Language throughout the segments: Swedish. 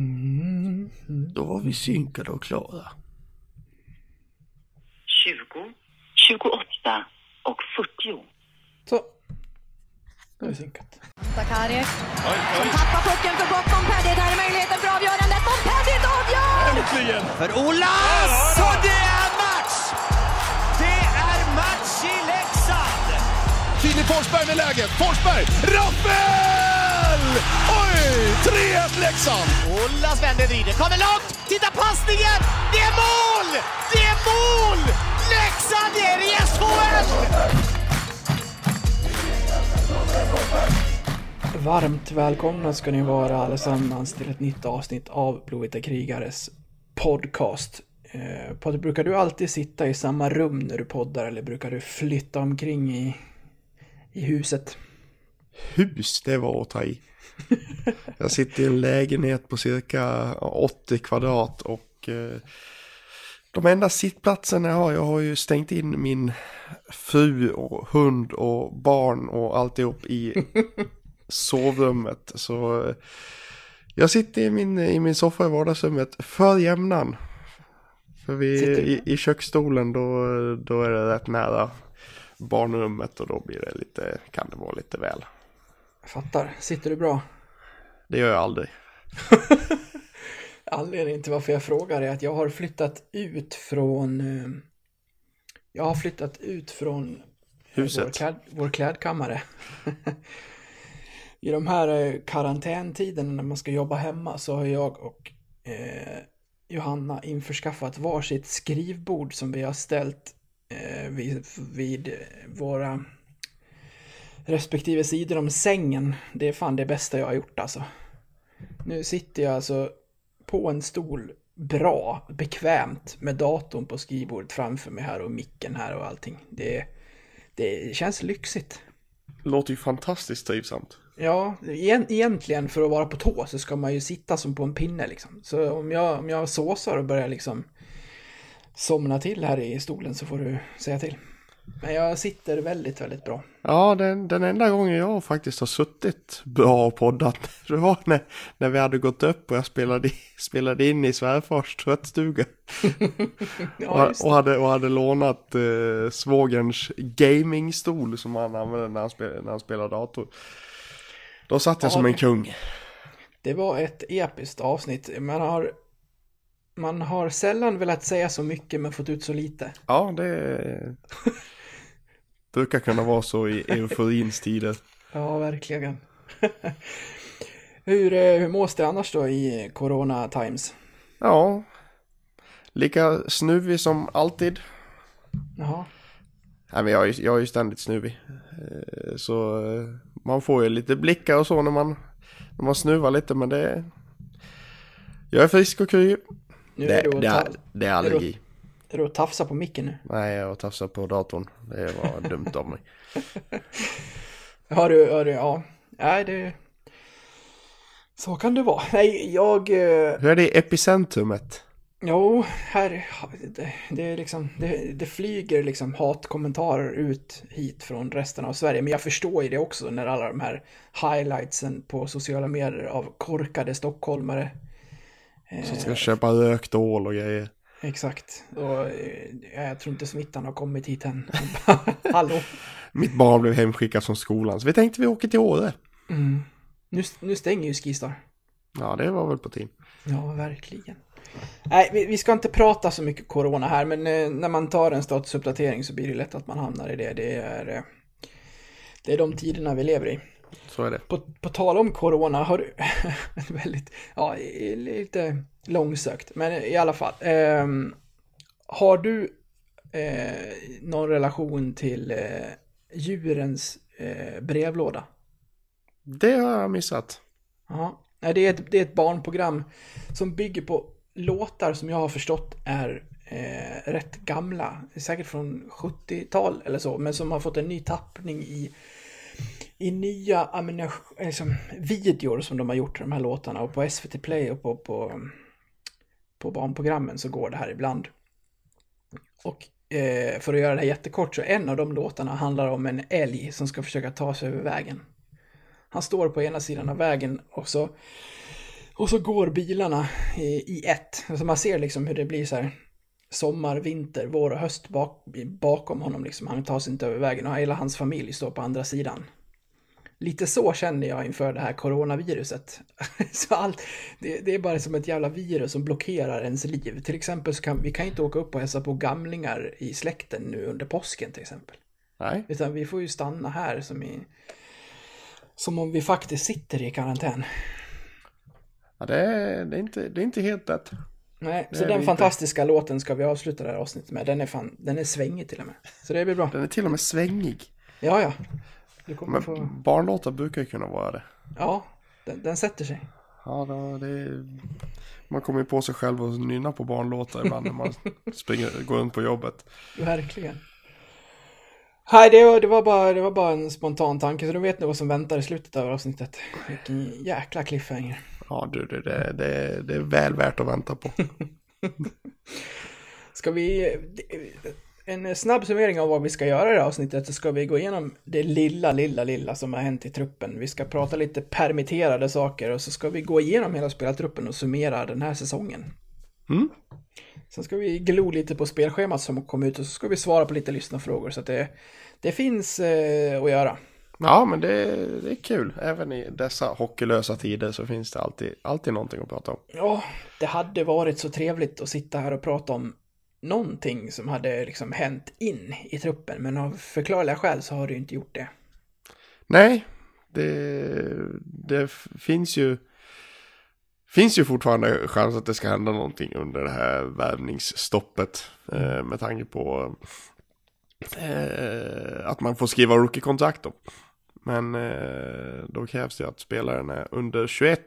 Mm. Då var vi synkade och klara. 20, 28 och 40. Så. Nu är det synkat. Sakari som tappar pucken för gott. Montpellier, där är möjligheten för avgörandet. Montpellier avgör! för Olas! Och det är match! Det är match i Leksand! Filip Forsberg med läget. Forsberg! Rappel! Oj! 3-1 Leksand! Olas vänder, vrider, kommer långt! Titta passningen! Det är mål! Det är mål! Leksand är i SHL! Varmt välkomna ska ni vara allesammans till ett nytt avsnitt av Blåvita krigares podcast. Eh, Patrik, brukar du alltid sitta i samma rum när du poddar eller brukar du flytta omkring i, i huset? Hus, det var att ta i. Jag sitter i en lägenhet på cirka 80 kvadrat och eh, de enda sittplatserna jag har, jag har ju stängt in min fru och hund och barn och alltihop i sovrummet. Så eh, jag sitter i min, i min soffa i vardagsrummet för jämnan. För vi, i, i köksstolen då, då är det rätt nära barnrummet och då blir det lite, kan det vara lite väl. Jag fattar. Sitter du bra? Det gör jag aldrig. Anledningen till varför jag frågar är att jag har flyttat ut från... eh, Jag har flyttat ut från Huset. Vår, kläd, vår klädkammare. I de här eh, karantäntiderna när man ska jobba hemma så har jag och eh, Johanna införskaffat varsitt skrivbord som vi har ställt eh, vid, vid våra respektive sidor om sängen. Det är fan det bästa jag har gjort alltså. Nu sitter jag alltså på en stol bra, bekvämt med datorn på skrivbordet framför mig här och micken här och allting. Det, det känns lyxigt. Låter ju fantastiskt trivsamt. Ja, egent- egentligen för att vara på tå så ska man ju sitta som på en pinne liksom. Så om jag, om jag såsar och börjar liksom somna till här i stolen så får du säga till. Men jag sitter väldigt, väldigt bra. Ja, den, den enda gången jag faktiskt har suttit bra och poddat, det var när, när vi hade gått upp och jag spelade, spelade in i svärfars tvättstuga. Ja, och, och, hade, och hade lånat eh, svågerns gamingstol som han använde när han, spel, när han spelade dator. Då satt jag Ja, som en kung. Det var ett episkt avsnitt. Man har, man har sällan velat säga så mycket men fått ut så lite. Ja, det brukar kunna vara så i euforins tider. Ja, verkligen. hur, eh, hur mås det annars då i Corona Times? Ja, lika snuvig som alltid. Jaha. Nej, men jag är, ju- jag är ju ständigt snuvig. Eh, Så eh, man får ju lite blickar och så när man, när man snuvar lite, men det... Jag är frisk och kry. Nu Det, är, och det, är, det är allergi. Är du och tafsar på micken nu. Nej, jag tafsar på datorn. Det var dumt av mig. Har du, har du, ja. Nej, det... Så kan det vara. Nej, jag... eh, Hur är det i epicentrumet? Jo, här... Det, det är liksom... Det, det flyger liksom hatkommentarer ut hit från resten av Sverige. Men jag förstår ju det också när alla de här highlightsen på sociala medier av korkade stockholmare. Som ska köpa rökt ål och grejer. Exakt. Och eh, jag tror inte smittan har kommit hit än. Hallå? Mitt barn blev hemskickat från skolan, så vi tänkte vi åker till Åre. Nu, nu stänger ju Skistar. Ja, det var väl på tiden. Ja, verkligen. Nej, vi, vi ska inte prata så mycket corona här, men eh, när man tar en statusuppdatering så blir det lätt att man hamnar i det. Det är, eh, det är de tiderna vi lever i. Så är det. På, på tal om corona har du... väldigt... Ja, lite långsökt, men i alla fall. ehm, har du eh, någon relation till eh, djurens eh, brevlåda? Det har jag missat. Ja, det är, ett, det är ett barnprogram som bygger på låtar som jag har förstått är eh, rätt gamla. Säkert från 70-tal eller så, men som har fått en ny tappning i, i nya liksom, videor som de har gjort, de här låtarna. Och på SVT Play och på, på, på barnprogrammen så går det här ibland. Och eh, för att göra det här jättekort så en av de låtarna handlar om en älg som ska försöka ta sig över vägen. Han står på ena sidan av vägen och så Och så går bilarna i, i ett. Alltså man ser liksom hur det blir så här sommar, vinter, vår och höst bak, bakom honom liksom. Han tar sig inte över vägen och hela hans familj står på andra sidan. Lite så känner jag inför det här coronaviruset. så allt, det, det är bara som ett jävla virus som blockerar ens liv. Till exempel så kan vi kan inte åka upp och hälsa på gamlingar i släkten nu under påsken till exempel. Nej. Utan vi får ju stanna här som i... Som om vi faktiskt sitter i karantän. Ja, det, är, det, är inte, det är inte helt lätt. Nej, Det så den vi inte. fantastiska låten ska vi avsluta det här avsnittet med. Den är fan, den är svängig till och med. Så det blir bra. Den är till och med svängig. Ja, ja. Du kommer Men få... barnlåtar brukar ju kunna vara det. Ja, den, den sätter sig. Ja, då, det är... Man kommer ju på sig själv och nynna på barnlåtar ibland när man springer, går runt på jobbet. Verkligen. Nej, det var, det, var bara, det var bara en spontan tanke, så då vet ni vad som väntar i slutet av avsnittet. Vilken jäkla cliffhanger. Ja, du, det, det, det, det är väl värt att vänta på. Ska vi... En snabb summering av vad vi ska göra i det här avsnittet så ska vi gå igenom det lilla, lilla, lilla som har hänt i truppen. Vi ska prata lite permitterade saker och så ska vi gå igenom hela spelartruppen och summera den här säsongen. Mm. Sen ska vi glo lite på spelschemat som kom ut och så ska vi svara på lite lyssnarfrågor så att det, det finns eh, att göra. Ja, men det, det är kul. Även i dessa hockeylösa tider så finns det alltid, alltid någonting att prata om. Ja, det hade varit så trevligt att sitta här och prata om någonting som hade liksom hänt in i truppen, men av förklarliga skäl så har det ju inte gjort det. Nej, det, det finns ju finns ju fortfarande chans att det ska hända någonting under det här värvningsstoppet. Eh, med tanke på eh, att man får skriva rookie-kontrakt då. Men eh, då krävs det att spelaren är under 21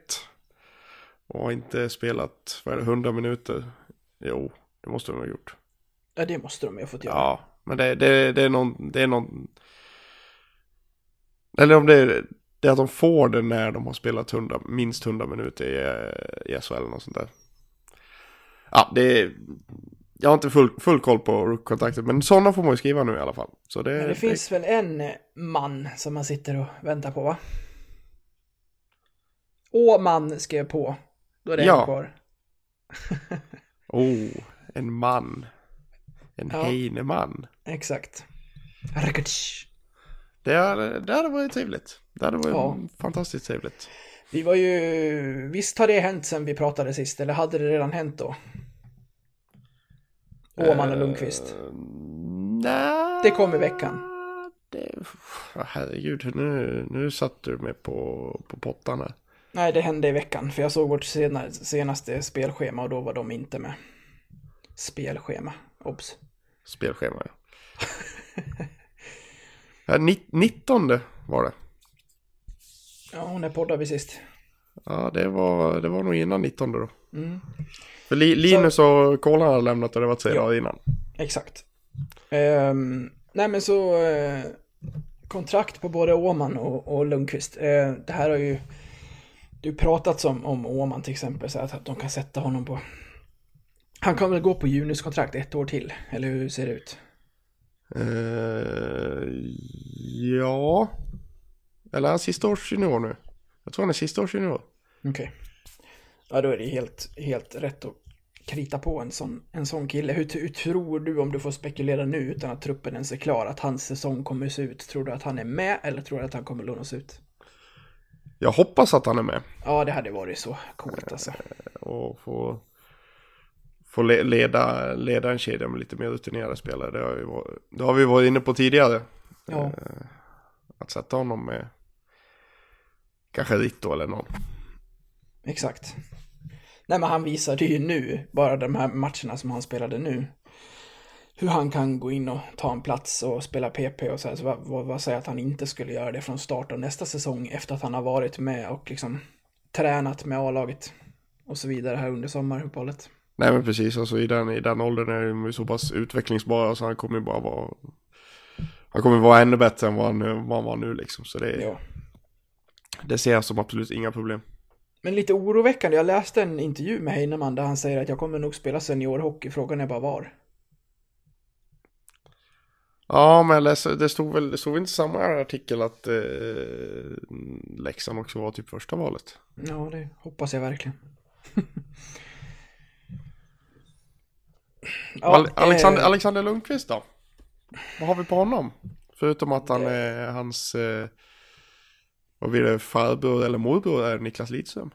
och har inte spelat, vad är det, 100 minuter? Jo, det måste de ha gjort. Ja, det måste de ju ha fått göra. Ja, men det, det, det är någon, det är någon... Eller om det är, det är att de får det när de har spelat 100, minst 100 minuter i, eh, i SHL eller något sånt där. Ja, det är... Jag har inte full, full koll på kontraktet, men sådana får man ju skriva nu i alla fall. Så det, Men det finns väl en man som man sitter och väntar på, va? Åman skrev på. Då är det Ja. en kvar. Oh, en man. En Ja. Heineman. Exakt. Det hade, det hade varit trevligt. Det hade varit Ja. fantastiskt trevligt. Vi var ju... Visst har det hänt sen vi pratade sist, eller hade det redan hänt då? Åman och Lundqvist. Eh, nej. Det kom i veckan. Det, herregud, nu, nu satt du mig på, på pottan här. Nej, det hände i veckan, för jag såg vårt sena, senaste spelschema och då var de inte med. Spelschema, obs. Spelschema, ja. ja ni- 19 var det. Ja, när poddade vi sist? Ja, det var, det var nog innan 19 då. Mm. För Li, Linus och Kolan hade lämnat och det var tre dagar innan. Exakt. Ehm, nej men så eh, kontrakt på både Åman och, och Lundqvist. Eh, det här har ju du pratat om, om Åman till exempel, så att de kan sätta honom på... Han kan väl gå på Junus-kontrakt ett år till, eller hur ser det ut? Eh, ja. Eller är han sista års junior nu? Jag tror han är sista års junior. Okej. Ja, då är det helt, helt rätt att krita på en sån, en sån kille. Hur, hur tror du, om du får spekulera nu utan att truppen ens är klar, att hans säsong kommer se ut? Tror du att han är med eller tror du att han kommer lånas ut? Jag hoppas att han är med. Ja, det hade varit så coolt alltså. och få, få le- leda, leda en kedja med lite mer rutinerade spelare. Det har, vi varit, det har vi varit inne på tidigare. Ja. Eh, Att sätta honom med kanske Ritto eller någon. Exakt. Nej, men han visade ju nu, bara de här matcherna som han spelade nu, hur han kan gå in och ta en plats och spela PP och så här. Så vad, vad, vad säger att han inte skulle göra det från start av nästa säsong efter att han har varit med och liksom tränat med A-laget och så vidare här under sommaruppehållet. Nej men precis, alltså i den, i den åldern är de så pass utvecklingsbara så han kommer ju bara vara Han kommer vara ännu bättre än vad han, vad han var nu liksom. Så det, Ja. det ser jag som absolut inga problem. Men lite oroväckande, jag läste en intervju med Heinemann där han säger att jag kommer nog spela seniorhockey, frågan är bara var. Ja, men läste, det stod väl det stod inte samma artikel att eh, Leksand också var typ första valet. Ja, det hoppas jag verkligen. Al- eh, Alexander, Alexander Lundqvist då? Vad har vi på honom? Förutom att han är hans, eh, vad blir det, farbror eller morbror är Niklas Lidström.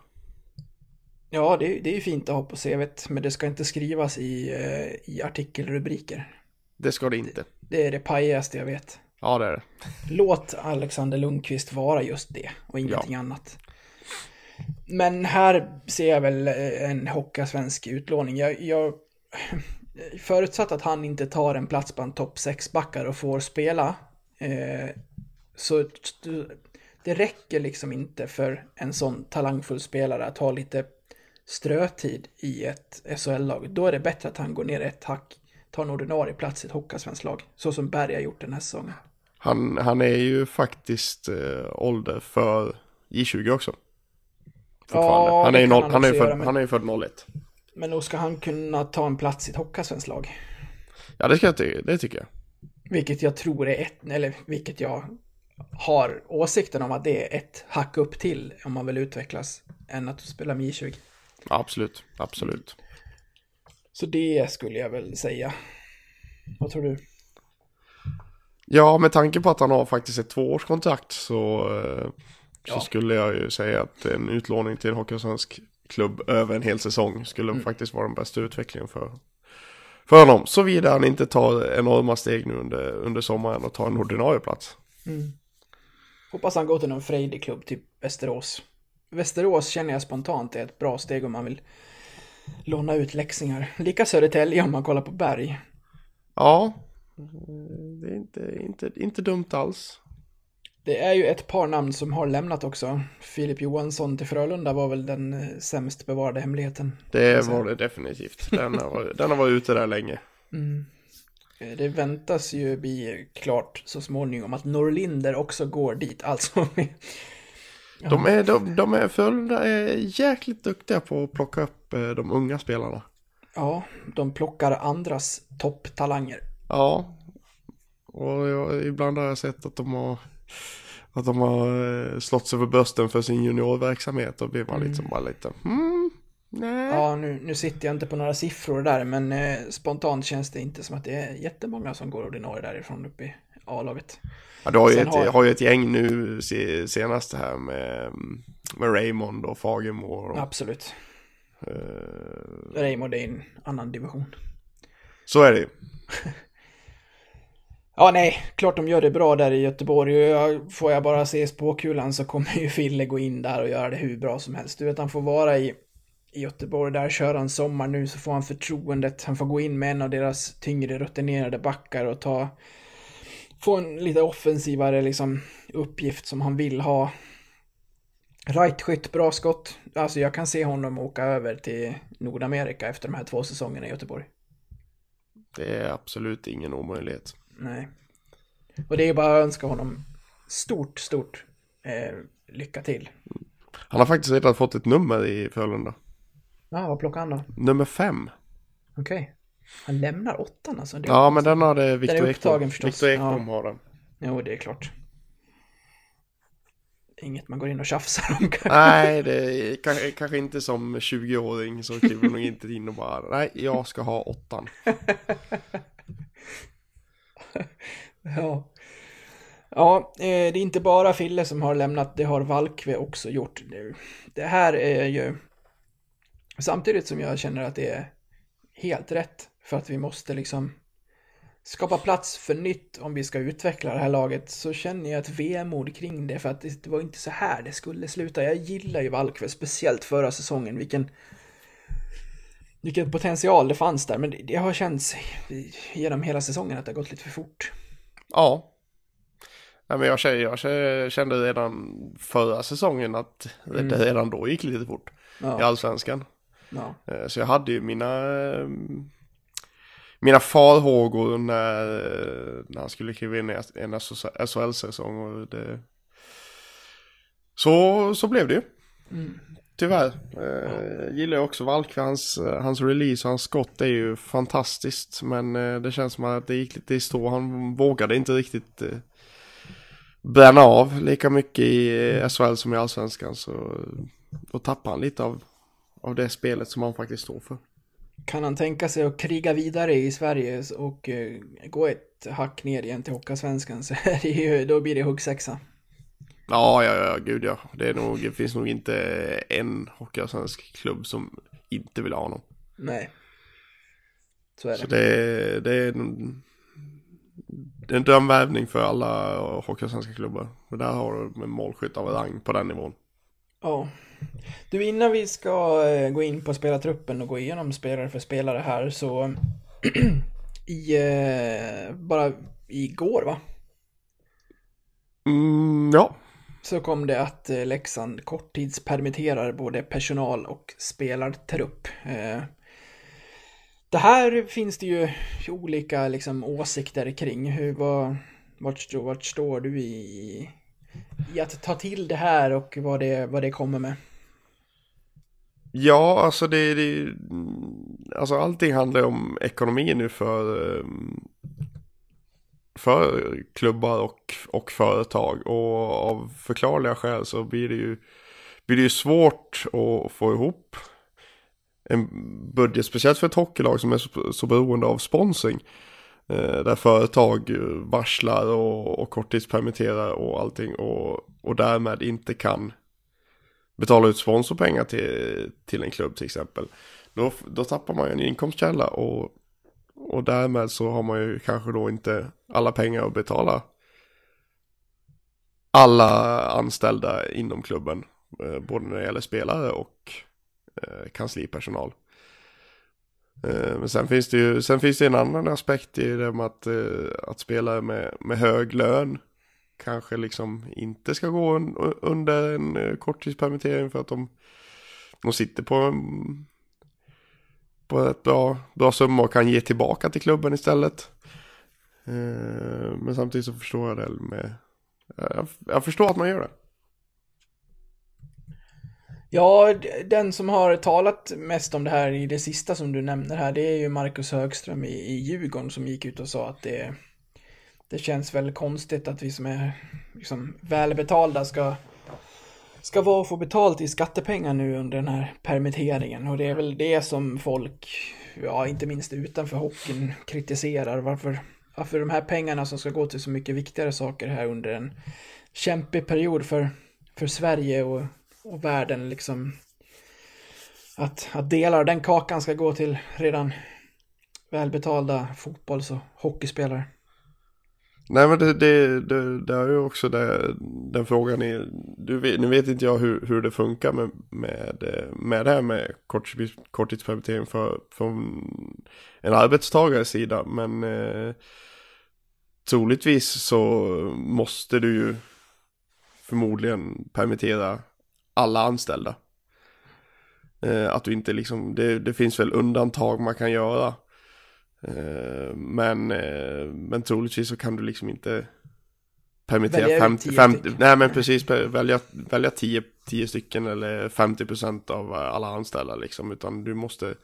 Ja, det, det är ju fint att ha på CVt, men det ska inte skrivas i, eh, i artikelrubriker. Det ska det inte. Det är det pajigaste jag vet. Ja, det är det. Låt Alexander Lundqvist vara just det och ingenting annat. Men här ser jag väl eh, en hockeyasvensk utlåning. Jag, jag förutsatt att han inte tar en plats bland topp 6-backar och får spela. Eh, så det räcker liksom inte för en sån talangfull spelare att ha lite strötid i ett SHL-lag. Då är det bättre att han går ner ett hack, tar en ordinarie plats i ett hockeyasvenskt lag. Så som Berg har gjort den här säsongen. Han, han är ju faktiskt eh, ålder för J20 också. Ja, är ju noll, är men- han är ju född 01. Men då ska han kunna ta en plats i ett hockeyasvenskt lag. Ja, det, ska jag ty- det tycker jag. Vilket jag tror är ett, eller vilket jag har åsikten om att det är ett hack upp till om man vill utvecklas än att spela med J20. Ja, absolut, absolut. Så det skulle jag väl säga. Vad tror du? Ja, med tanke på att han har faktiskt ett tvåårskontrakt så, eh, så Ja. skulle jag ju säga att en utlåning till en hockeysvensk klubb över en hel säsong skulle Mm. faktiskt vara den bästa utvecklingen för, för honom. Såvida han inte tar enorma steg nu under, under sommaren och tar en ordinarie plats. Hoppas han går till någon frejdig klubb, typ Västerås. Västerås känner jag spontant är ett bra steg om man vill låna ut läxingar. Lika Södertälje om man kollar på Berg. Ja, det är inte, inte, inte dumt alls. Det är ju ett par namn som har lämnat också. Filip Johansson till Frölunda var väl den eh, sämst bevarade hemligheten. Det var det definitivt. Den har, den har varit ute där länge. Eh, Det väntas ju bli klart så småningom att Norlinder också går dit. Alltså, De är, de, de är, Frölunda är jäkligt duktiga på att plocka upp eh, de unga spelarna. ja, de plockar andras topptalanger. Ja, och jag, ibland har jag sett att de har, att de har eh, slått sig för brösten för sin juniorverksamhet. Och blir man liksom bara lite, hmm, nej. Ja, nu, nu sitter jag inte på några siffror där, men eh, spontant känns det inte som att det är jättemånga som går ordinarie därifrån uppe i A-laget. Ja, du har ju, Sen ett, har- har ju ett gäng nu se, senast här med, med Raymond och Fagermo. Och, Absolut. eh, Raymond är en annan division. så är det ju. Ja, nej, klart de gör det bra där i Göteborg. Och får jag bara se spåkulan så kommer ju Fille gå in där och göra det hur bra som helst. Du vet, han får vara i, i Göteborg där, köra en sommar nu så får han förtroendet. Han får gå in med en av deras tyngre rutinerade backar och ta... Få en lite offensivare liksom uppgift som han vill ha. Right-skytt, bra skott. Alltså jag kan se honom åka över till Nordamerika efter de här två säsongerna i Göteborg. Det är absolut ingen omöjlighet. Nej. Och det är bara att önska honom stort, stort eh, lycka till. Han har faktiskt redan fått ett nummer i Frölunda. Ja, vad plockar han då? Nummer fem. Okej. Han lämnar åttan alltså? Det Ja, men den har det Ekblom. förstås. Viktor Ekblom Ja. har den. Jo, det är klart. Inget man går in och tjafsar om kanske. Nej, det är kanske, kanske inte som 20-åring så kliver nog inte in och bara nej, jag ska ha åttan. Ja. Ja, eh, det är inte bara Fille som har lämnat, det har Valkve också gjort. Det- Det här är ju samtidigt som jag känner att det är helt rätt för att vi måste liksom skapa plats för nytt om vi ska utveckla det här laget så känner jag ett vemod kring det för att det, det var inte så här det skulle sluta. Jag gillar ju Valkve, speciellt förra säsongen, vilken vilken potential det fanns där, men det, har känts genom hela säsongen att det har gått lite för fort. Ja. Nej, men jag, kände, jag kände redan förra säsongen att det det redan då gick lite fort i Ja, allsvenskan. ja. Eh, Så jag hade ju mina, eh, mina farhågor när, när han skulle kliva in i en SHL-säsong. Och det, så, så blev det ju. Tyvärr. Eh, gillar jag också Valkve, hans, hans release och hans skott är ju fantastiskt. Men eh, det känns som att det gick lite i stå. Han vågade inte riktigt eh, bränna av lika mycket i eh, SHL som i Allsvenskan. Så då tappar han lite av, av det spelet som han faktiskt står för. Kan han tänka sig att kriga vidare i Sverige och gå ett hack ner igen till Hockeyallsvenskan så är det ju, då blir det huggsexa. Ja, ja, ja, gud ja. Det, nog, det finns nog inte en hockeyallsvensk klubb som inte vill ha honom. Nej. Så är det. Så det, det är en, en drömvärvning för alla hockeyallsvenska klubbar. Men där har du en målskytt av rang på den nivån. Ja. Du, innan vi ska eh, gå in på spelartruppen och gå igenom spelare för spelare här så i, eh, bara igår va? Mm, ja. Så kom det att eh, Leksand korttidspermitterar både personal och spelartrupp. Eh, det här finns det ju olika liksom, åsikter kring. Hur, vad, vart, vart står du i, i att ta till det här och vad det, vad det kommer med? Ja, alltså det, det mm, alltså allting handlar om ekonomi nu för, eh, för klubbar och, och företag och av förklarliga skäl så blir det ju, blir det ju svårt att få ihop en budget, speciellt för ett hockeylag som är så, så beroende av sponsring. Eh, där företag varslar och, och korttidspermitterar och allting och, och därmed inte kan betala ut sponsorpengar till, till en klubb till exempel. Då, då tappar man ju en inkomstkälla och, och därmed så har man ju kanske då inte alla pengar att betala alla anställda inom klubben. Eh, både när det gäller spelare och eh, kanslipersonal. Eh, men sen finns det ju sen finns det en annan aspekt i det med att, att spelare med, med hög lön kanske liksom inte ska gå under en korttidspermittering för att de, de sitter på, en, på ett bra, bra summa och kan ge tillbaka till klubben istället. Eh, men samtidigt så förstår jag det med, eh, jag, jag förstår att man gör det. Ja, den som har talat mest om det här i det sista som du nämner här, det är ju Marcus Högström i, i Djurgården som gick ut och sa att det, det känns väl konstigt att vi som är liksom välbetalda ska, ska vara och få betalt i skattepengar nu under den här permitteringen. Och det är väl det som folk, ja inte minst utanför hockeyn, kritiserar. Varför, varför de här pengarna som ska gå till så mycket viktigare saker här under en kämpig period för, för Sverige och, och världen liksom. Att, att delar av den kakan ska gå till redan välbetalda fotbolls och hockeyspelare. Nej men det, det, det, det är ju också det, den frågan är, du vet, nu vet inte jag hur, hur det funkar med, med, med det här med kort, korttidspermittering för, från en arbetstagares sida men eh, troligtvis så måste du ju förmodligen permittera alla anställda. Eh, att du inte liksom, det, det finns väl undantag man kan göra. Eh, men, eh, men troligtvis så kan du liksom inte permittera 50, 50 nej men precis, välja, välja 10, 10 stycken eller 50 procent av alla anställda liksom, utan du måste,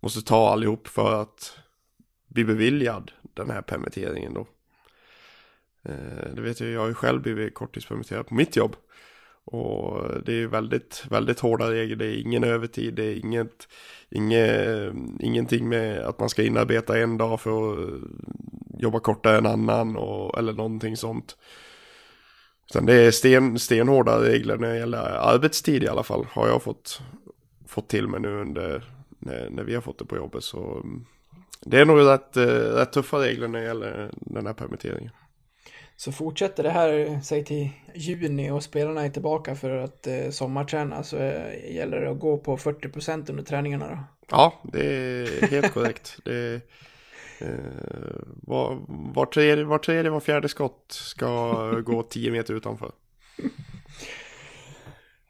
måste ta allihop för att bli beviljad den här permitteringen då. Eh, det vet jag, jag har ju själv blivit korttidspermitterad på mitt jobb. Och det är väldigt, väldigt hårda regler. Det är ingen övertid, det är inget, inget, ingenting med att man ska inarbeta en dag för att jobba kortare än annan och, eller någonting sånt. Sen det är sten, stenhårda regler när det gäller arbetstid i alla fall. Har jag fått, fått till mig nu under, när, när vi har fått det på jobbet. Så mm, det är nog rätt, eh, rätt tuffa regler när det gäller den här permitteringen. Så fortsätter det här, säg till juni och spelarna är tillbaka för att eh, sommarträna så eh, gäller det att gå på 40% under träningarna då? Ja, det är helt korrekt. Det, eh, var, var, tredje, var tredje, var fjärde skott ska gå 10 meter utanför.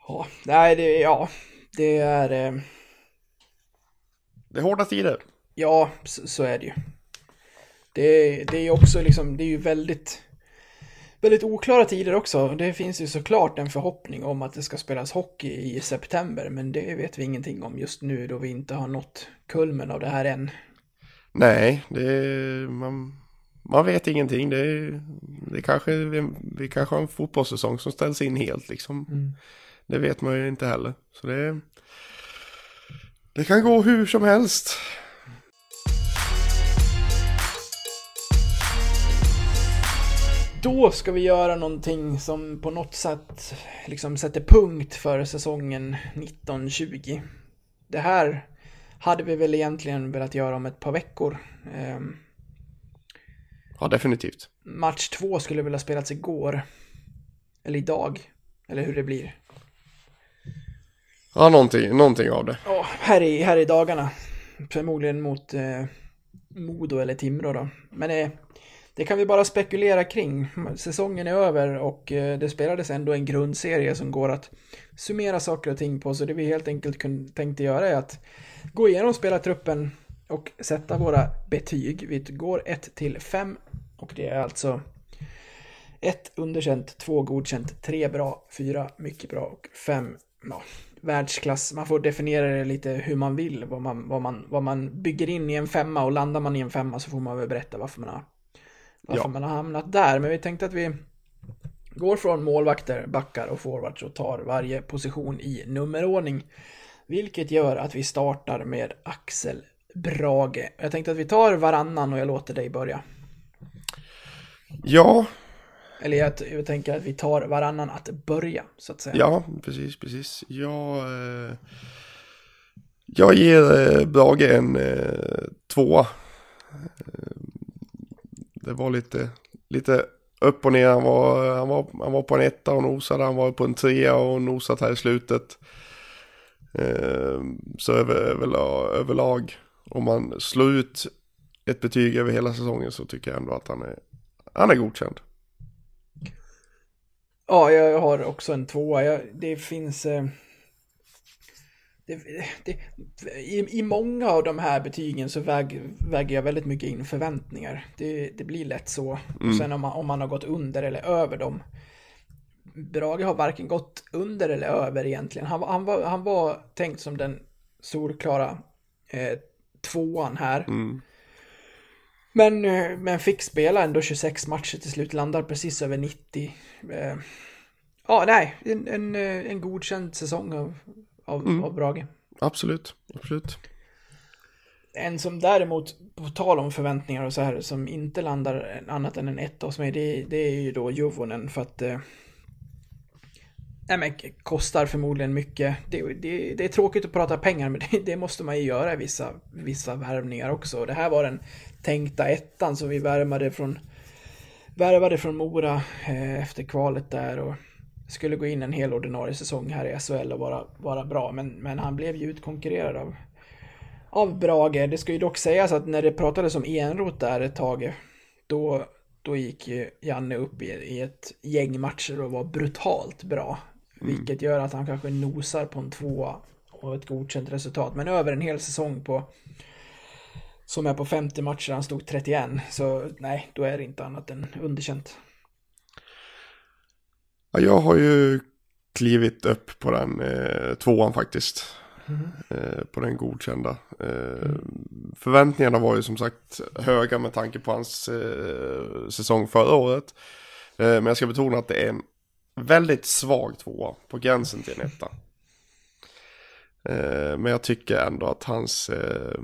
Ja, nej, det, ja, det är... Eh... Det är hårda tider. Ja, så, så är det ju. Det, det är ju också liksom, det är ju väldigt väldigt oklara tider också. Det finns ju såklart en förhoppning om att det ska spelas hockey i september, men det vet vi ingenting om just nu då vi inte har nått kulmen av det här än. Nej, det man, man vet ingenting. Det, det kanske, vi, vi kanske har en fotbollssäsong som ställs in helt liksom. Mm. Det vet man ju inte heller. Så det, det kan gå hur som helst. Då ska vi göra någonting som på något sätt liksom sätter punkt för säsongen 1920. Det här hade vi väl egentligen velat göra om ett par veckor. Ehm, Ja, definitivt. match två skulle väl ha spelats igår. Eller idag. Eller hur det blir. Ja, någonting, någonting av det. Ja, här i, här i dagarna. Förmodligen mot eh, Modo eller Timrå då. Men eh, det kan vi bara spekulera kring. Säsongen är över och eh, det spelades ändå en grundserie som går att summera saker och ting på. Så det vi helt enkelt tänkte göra är att gå igenom spelartruppen och sätta våra betyg. Vi går 1 till 5 och det är alltså 1 underkänt, 2 godkänt, 3 bra, 4 mycket bra och 5 ja, världsklass. Man får definiera det lite hur man vill, vad man, vad, man, vad man bygger in i en femma och landar man i en femma så får man väl berätta varför man har, varför Ja. man har hamnat där. Men vi tänkte att vi går från målvakter, backar och forwards och tar varje position i nummerordning. Vilket gör att vi startar med Axel Brage. Jag tänkte att vi tar varannan och jag låter dig börja. Ja, Eller jag, jag tänker att vi tar varannan att börja, så att säga. ja, precis, precis. Jag, eh, jag ger eh, Brage en eh, tvåa. Det var lite, lite upp och ner. Han var, han, var, han var på en etta och nosade. Han var på en trea och nosat här i slutet. Eh, så över, överlag, överlag, om man slår ut ett betyg över hela säsongen så tycker jag ändå att han är, han är godkänd. Ja, jag har också en tvåa. Jag, det finns... Eh, det, det, i, I många av de här betygen så väg, väger jag väldigt mycket in förväntningar. Det, det blir lätt så. Och sen om man, om man har gått under eller över dem. Brage har varken gått under eller över egentligen. Han, var- han, var, han var tänkt som den solklara eh, tvåan här. Men, eh, men fick spela ändå 26 matcher till slut, landar precis över 90. Eh, Ja, nej, en, en, eh, en godkänd säsong av, av, av Brage. Absolut, absolut. En som däremot, på tal om förväntningar och så här, som inte landar annat än en etta hos mig, det, det är ju då Juvonen för att eh, Nej men kostar förmodligen mycket. Det, det, det är tråkigt att prata pengar men det, det måste man ju göra i vissa, vissa värvningar också. Och Det här var den tänkta ettan som vi värvade från värvade från Mora eh, efter kvalet där och skulle gå in en hel ordinarie säsong här i SHL och vara, vara bra. Men, men han blev ju utkonkurrerad av, av Brage. Det ska ju dock sägas att när det pratades om Enroth där ett tag, då, då gick ju Janne upp i, i ett gäng matcher och var brutalt bra. Vilket gör att han kanske nosar på en tvåa och ett godkänt resultat. Men över en hel säsong på som är på 50 matcher, han stod 31. Så nej, då är det inte annat än underkänt. Ja, jag har ju klivit upp på den eh, tvåan faktiskt. Eh, på den godkända. Eh, Förväntningarna var ju som sagt höga med tanke på hans eh, säsong förra året. Eh, men jag ska betona att det är en väldigt svag tvåa på gränsen till en etta. Eh, men jag tycker ändå att hans, eh,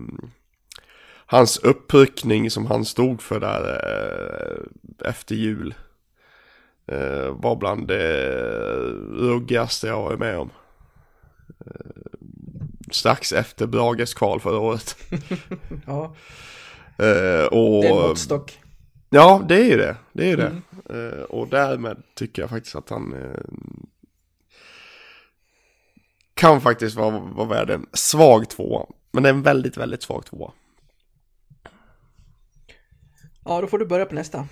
hans uppryckning som han stod för där efter jul eh, var bland det ruggigaste jag varit med om. Eh, strax efter Brages kval förra året. Ja, Eh, och, det är en måttstock. Ja, det är ju det. Det är ju det. Eh, och därmed tycker jag faktiskt att han eh, kan faktiskt vara, vara värd en svag tvåa. Men det är en väldigt, väldigt svag tvåa. Ja, då får du börja på nästa.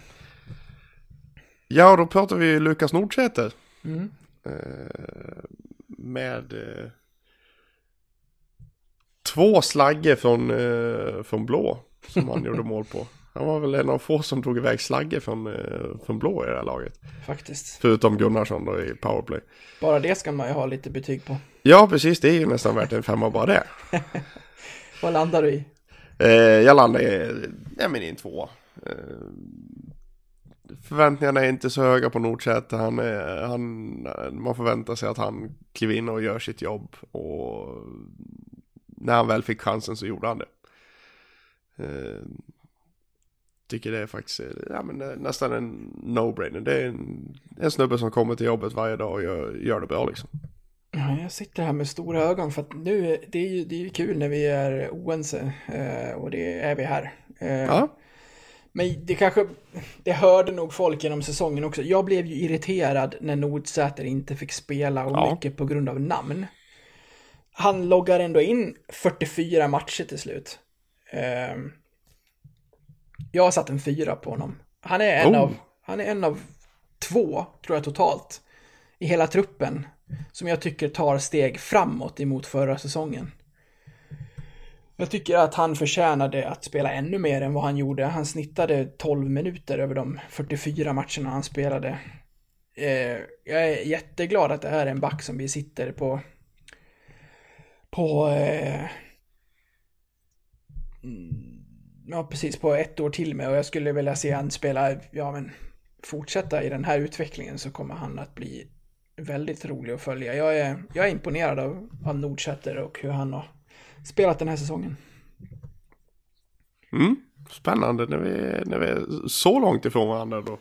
Ja, då pratar vi Lukas Nordsäter. Mm. Eh, med eh, två slagger från, eh, från blå som han gjorde mål på. Han var väl en av få som tog iväg slagge från, från blå i det här laget. Faktiskt. Förutom Gunnarsson då i powerplay. Bara det ska man ju ha lite betyg på. Ja, precis. Det är ju nästan värt en femma bara det. Vad landar du i? Eh, jag landar i, ja, men i en tvåa. Eh, förväntningarna är inte så höga på Nordsäter. Han, är- han, man förväntar sig att han kliver in och gör sitt jobb. Och när han väl fick chansen så gjorde han det. Eh, tycker det är faktiskt ja, men nästan en no-brainer. Det är en, en snubbe som kommer till jobbet varje dag och gör, gör det bra liksom. Ja, jag sitter här med stora ögon för att nu, det är ju, det är ju kul när vi är oense eh, och det är vi här. Eh, Ja, Men det kanske, det hörde nog folk genom säsongen också. Jag blev ju irriterad när Nordsäter inte fick spela och Ja. mycket på grund av namn. Han loggar ändå in 44 matcher till slut. Ehm, jag har satt en fyra på honom. Han är en Oh. av, han är en av två, tror jag totalt, i hela truppen som jag tycker tar steg framåt emot förra säsongen. Jag tycker att han förtjänade att spela ännu mer än vad han gjorde. Han snittade 12 minuter över de 44 matcherna han spelade. Eh, jag är jätteglad att det här är en back som vi sitter på på eh, mm, ja precis på ett år till med och jag skulle vilja se han spela, ja men fortsätta i den här utvecklingen så kommer han att bli väldigt rolig att följa. Jag är, jag är imponerad av, av Nordsäter och hur han har spelat den här säsongen. mm. spännande när vi, när vi är så långt ifrån varandra då.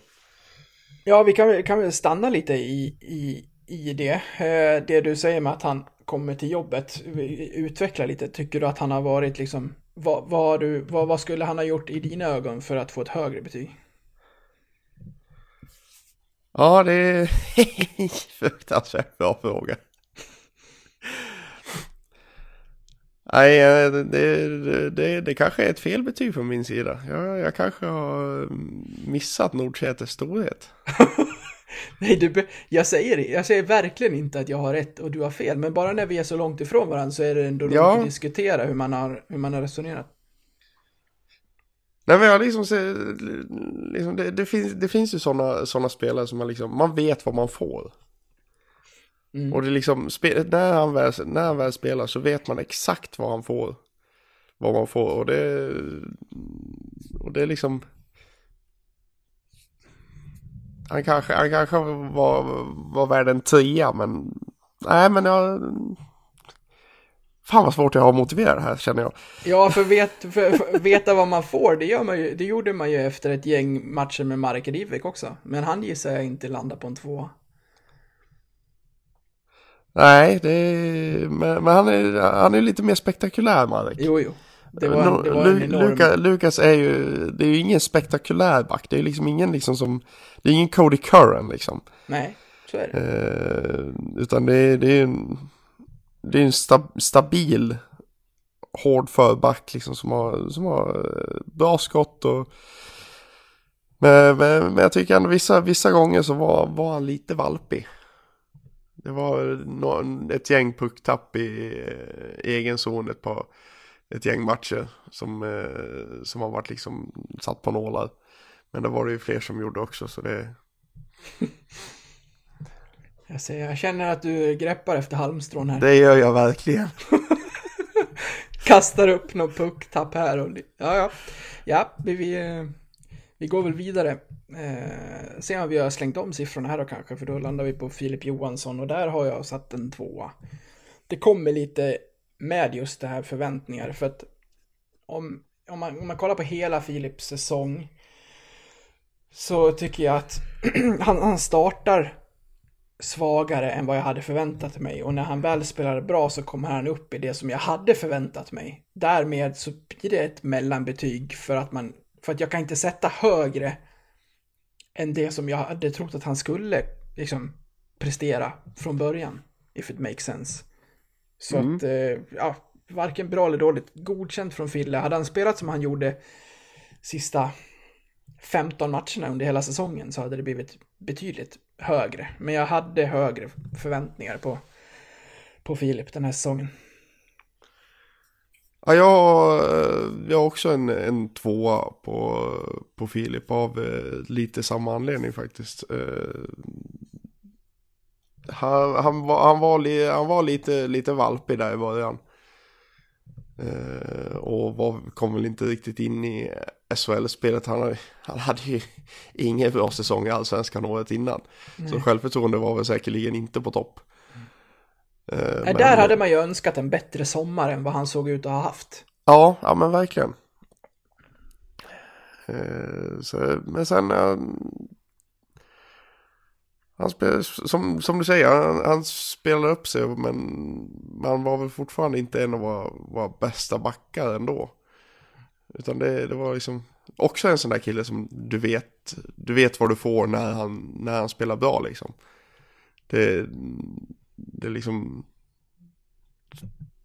Ja, vi kan, kan väl stanna lite i, i, i det. Eh, Det du säger med att han kommer till jobbet, utveckla lite. Tycker du att han har varit liksom, vad, vad, du, vad, vad skulle han ha gjort i dina ögon för att få ett högre betyg? Ja, det är fruktansvärt bra fråga. Nej, eh, det, det, det, kanske är ett fel betyg från min sida. Jag, jag kanske har missat Nordsäters storhet. Nej, du, jag säger. Jag säger verkligen inte att jag har rätt och du har fel. Men bara när vi är så långt ifrån varandra så är det ändå roligt Ja. att diskutera hur man har, hur man har resonerat. Nej men jag liksom, liksom det, det, finns, det finns ju sådana såna spelare som man liksom, man vet vad man får. Mm. Och det är liksom, när, han väl, när han väl spelar så vet man exakt vad han får. Vad man får och det, och det är liksom, han kanske, han kanske var, var värd en tia men, nej men jag, fan vad svårt jag har att motivera det här känner jag. Ja, för, vet, för, för veta vad man får, det, gör man ju, det gjorde man ju efter ett gäng matcher med Marek Rivik också. Men han gissar jag inte landar på en tvåa. Nej, det är, men, men han, är, han är lite mer spektakulär Marek. Jo, jo. Det var, en- det var en enorm... Luka, Lukas är ju, det är ju ingen spektakulär back. Det är liksom ingen liksom som, det är ingen Cody Curran liksom. Nej, så är det. Eh, utan det är, det är en, det är en sta, stabil, hård förback liksom som har, som har eh, bra skott och men, men, men jag tycker ändå vissa, vissa gånger så var, var han lite valpig. Det var ett gäng pucktapp i eh, egen zon ett par, ett gäng matcher som, eh, som har varit liksom satt på nålar. Men det var det ju fler som gjorde också så det, Jag, ser, jag känner att du greppar efter halmstrån här. det gör jag verkligen. Kastar upp någon pucktapp här och... Ja, ja. Ja, vi, vi, eh, vi går väl vidare. Eh, se om vi har slängt om siffrorna här då kanske, för då landar vi på Filip Johansson och där har jag satt en tvåa. Det kommer lite med just det här förväntningar, för att om, om, man, om man kollar på hela Filips säsong så tycker jag att han, han startar svagare än vad jag hade förväntat mig och när han väl spelar bra så kommer han upp i det som jag hade förväntat mig. Därmed så blir det ett mellanbetyg för att man, för att jag kan inte sätta högre än det som jag hade trott att han skulle liksom prestera från början. If it makes sense. Så att, eh, ja, varken bra eller dåligt. Godkänt från Fille. Hade han spelat som han gjorde sista 15 matcherna under hela säsongen så hade det blivit betydligt högre. Men jag hade högre förväntningar på, på Filip den här säsongen. Ja, jag, eh, jag har också en, en tvåa på, på Filip av eh, lite samma anledning faktiskt. Eh, han, han, var, han, var, li, han var lite, lite valpig där i början. Eh, och var, kom väl inte riktigt in i SHL-spelet. Han, han hade ju ingen bra säsong i allsvenskan året innan. Så självförtroende var väl säkerligen inte på topp. Eh, men- där hade man ju önskat en bättre sommar än vad han såg ut att ha haft. Ja, ja men verkligen. Eh, så, men sen... eh, han spelade, som, som du säger, han, han spelade upp sig men man var väl fortfarande inte en av våra, våra bästa backar ändå. Utan det, det var liksom också en sån där kille som du vet, du vet vad du får när han, när han spelar bra liksom. Det, det är liksom,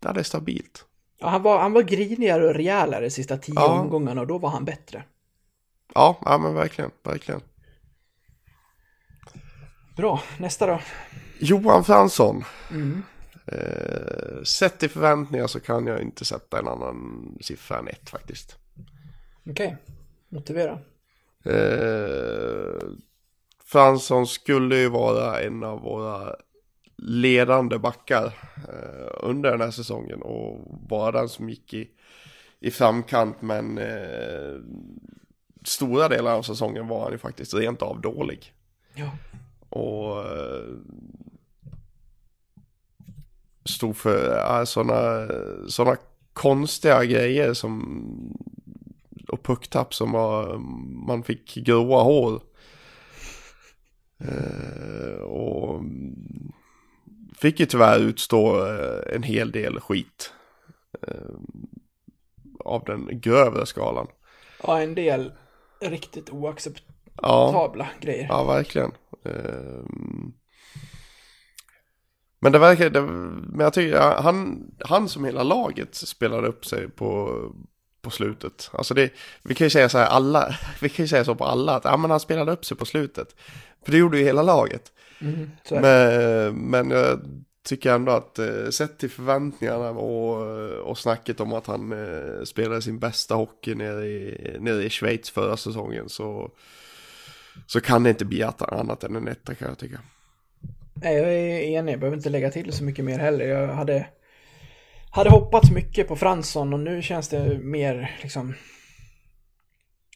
ja, det är stabilt. Ja, han, var, han var grinigare och rejälare sista tio Ja. omgångarna och då var han bättre. Ja, ja men verkligen, verkligen. Bra, nästa då. Johan Fransson. Mm. Eh, sett i förväntningar så kan jag inte sätta en annan siffra än ett faktiskt. Okej, motivera. Eh, Fransson skulle ju vara en av våra ledande backar eh, under den här säsongen och vara den som gick i, i framkant men eh, stora delar av säsongen var han ju faktiskt rent av dålig. Ja. Och eh, stod för sådana såna konstiga grejer som och pucktapp som var, man fick gråa hår. Eh, och fick ju tyvärr utstå eh, en hel del skit. Eh, av den grövre skalan. ja, en del riktigt oacceptabla Ja, grejer. ja verkligen. Ehm. Men det verkar, det, men jag tycker han, han som hela laget spelade upp sig på, på slutet. Alltså det, vi kan ju säga så här alla, vi kan ju säga så på alla att ja, men han spelade upp sig på slutet. För det gjorde ju hela laget. Mm. Men, men jag tycker ändå att eh, sett till förväntningarna och, och snacket om att han eh, spelade sin bästa hockey nere i, nere i Schweiz förra säsongen så, så kan det inte bli annat än en etta kan jag tycka. Nej, jag är enig. Jag behöver inte lägga till så mycket mer heller. Jag hade, hade hoppats mycket på Fransson och nu känns det mer liksom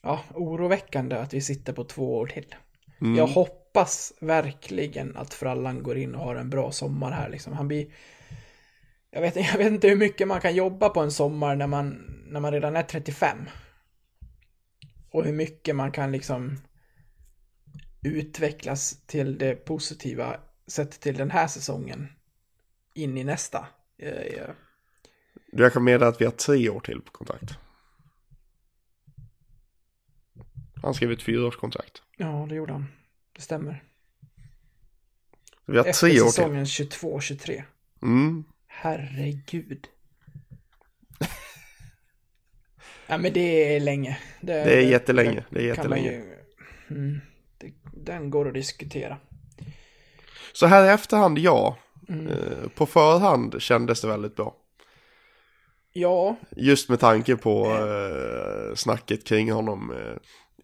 ja, oroväckande att vi sitter på två år till. Mm. Jag hoppas verkligen att Frallan går in och har en bra sommar här liksom. Han blir... Jag vet, jag vet inte hur mycket man kan jobba på en sommar när man, när man redan är 35. Och hur mycket man kan liksom utvecklas till det positiva sett till den här säsongen in i nästa. Eh, ja. Jag kan meddela att vi har tre år till på kontrakt. Han skrev ett fyraårskontrakt. Ja, det gjorde han. Det stämmer. Vi har Efter tre år till. säsongen 22-23. Mm. Herregud. ja, men det är länge. Det är jättelänge. Det är jättelänge. ju- Mm, det, den går att diskutera. Så här i efterhand, ja. Mm. Eh, På förhand kändes det väldigt bra. Ja, Just med tanke på eh, snacket kring honom eh,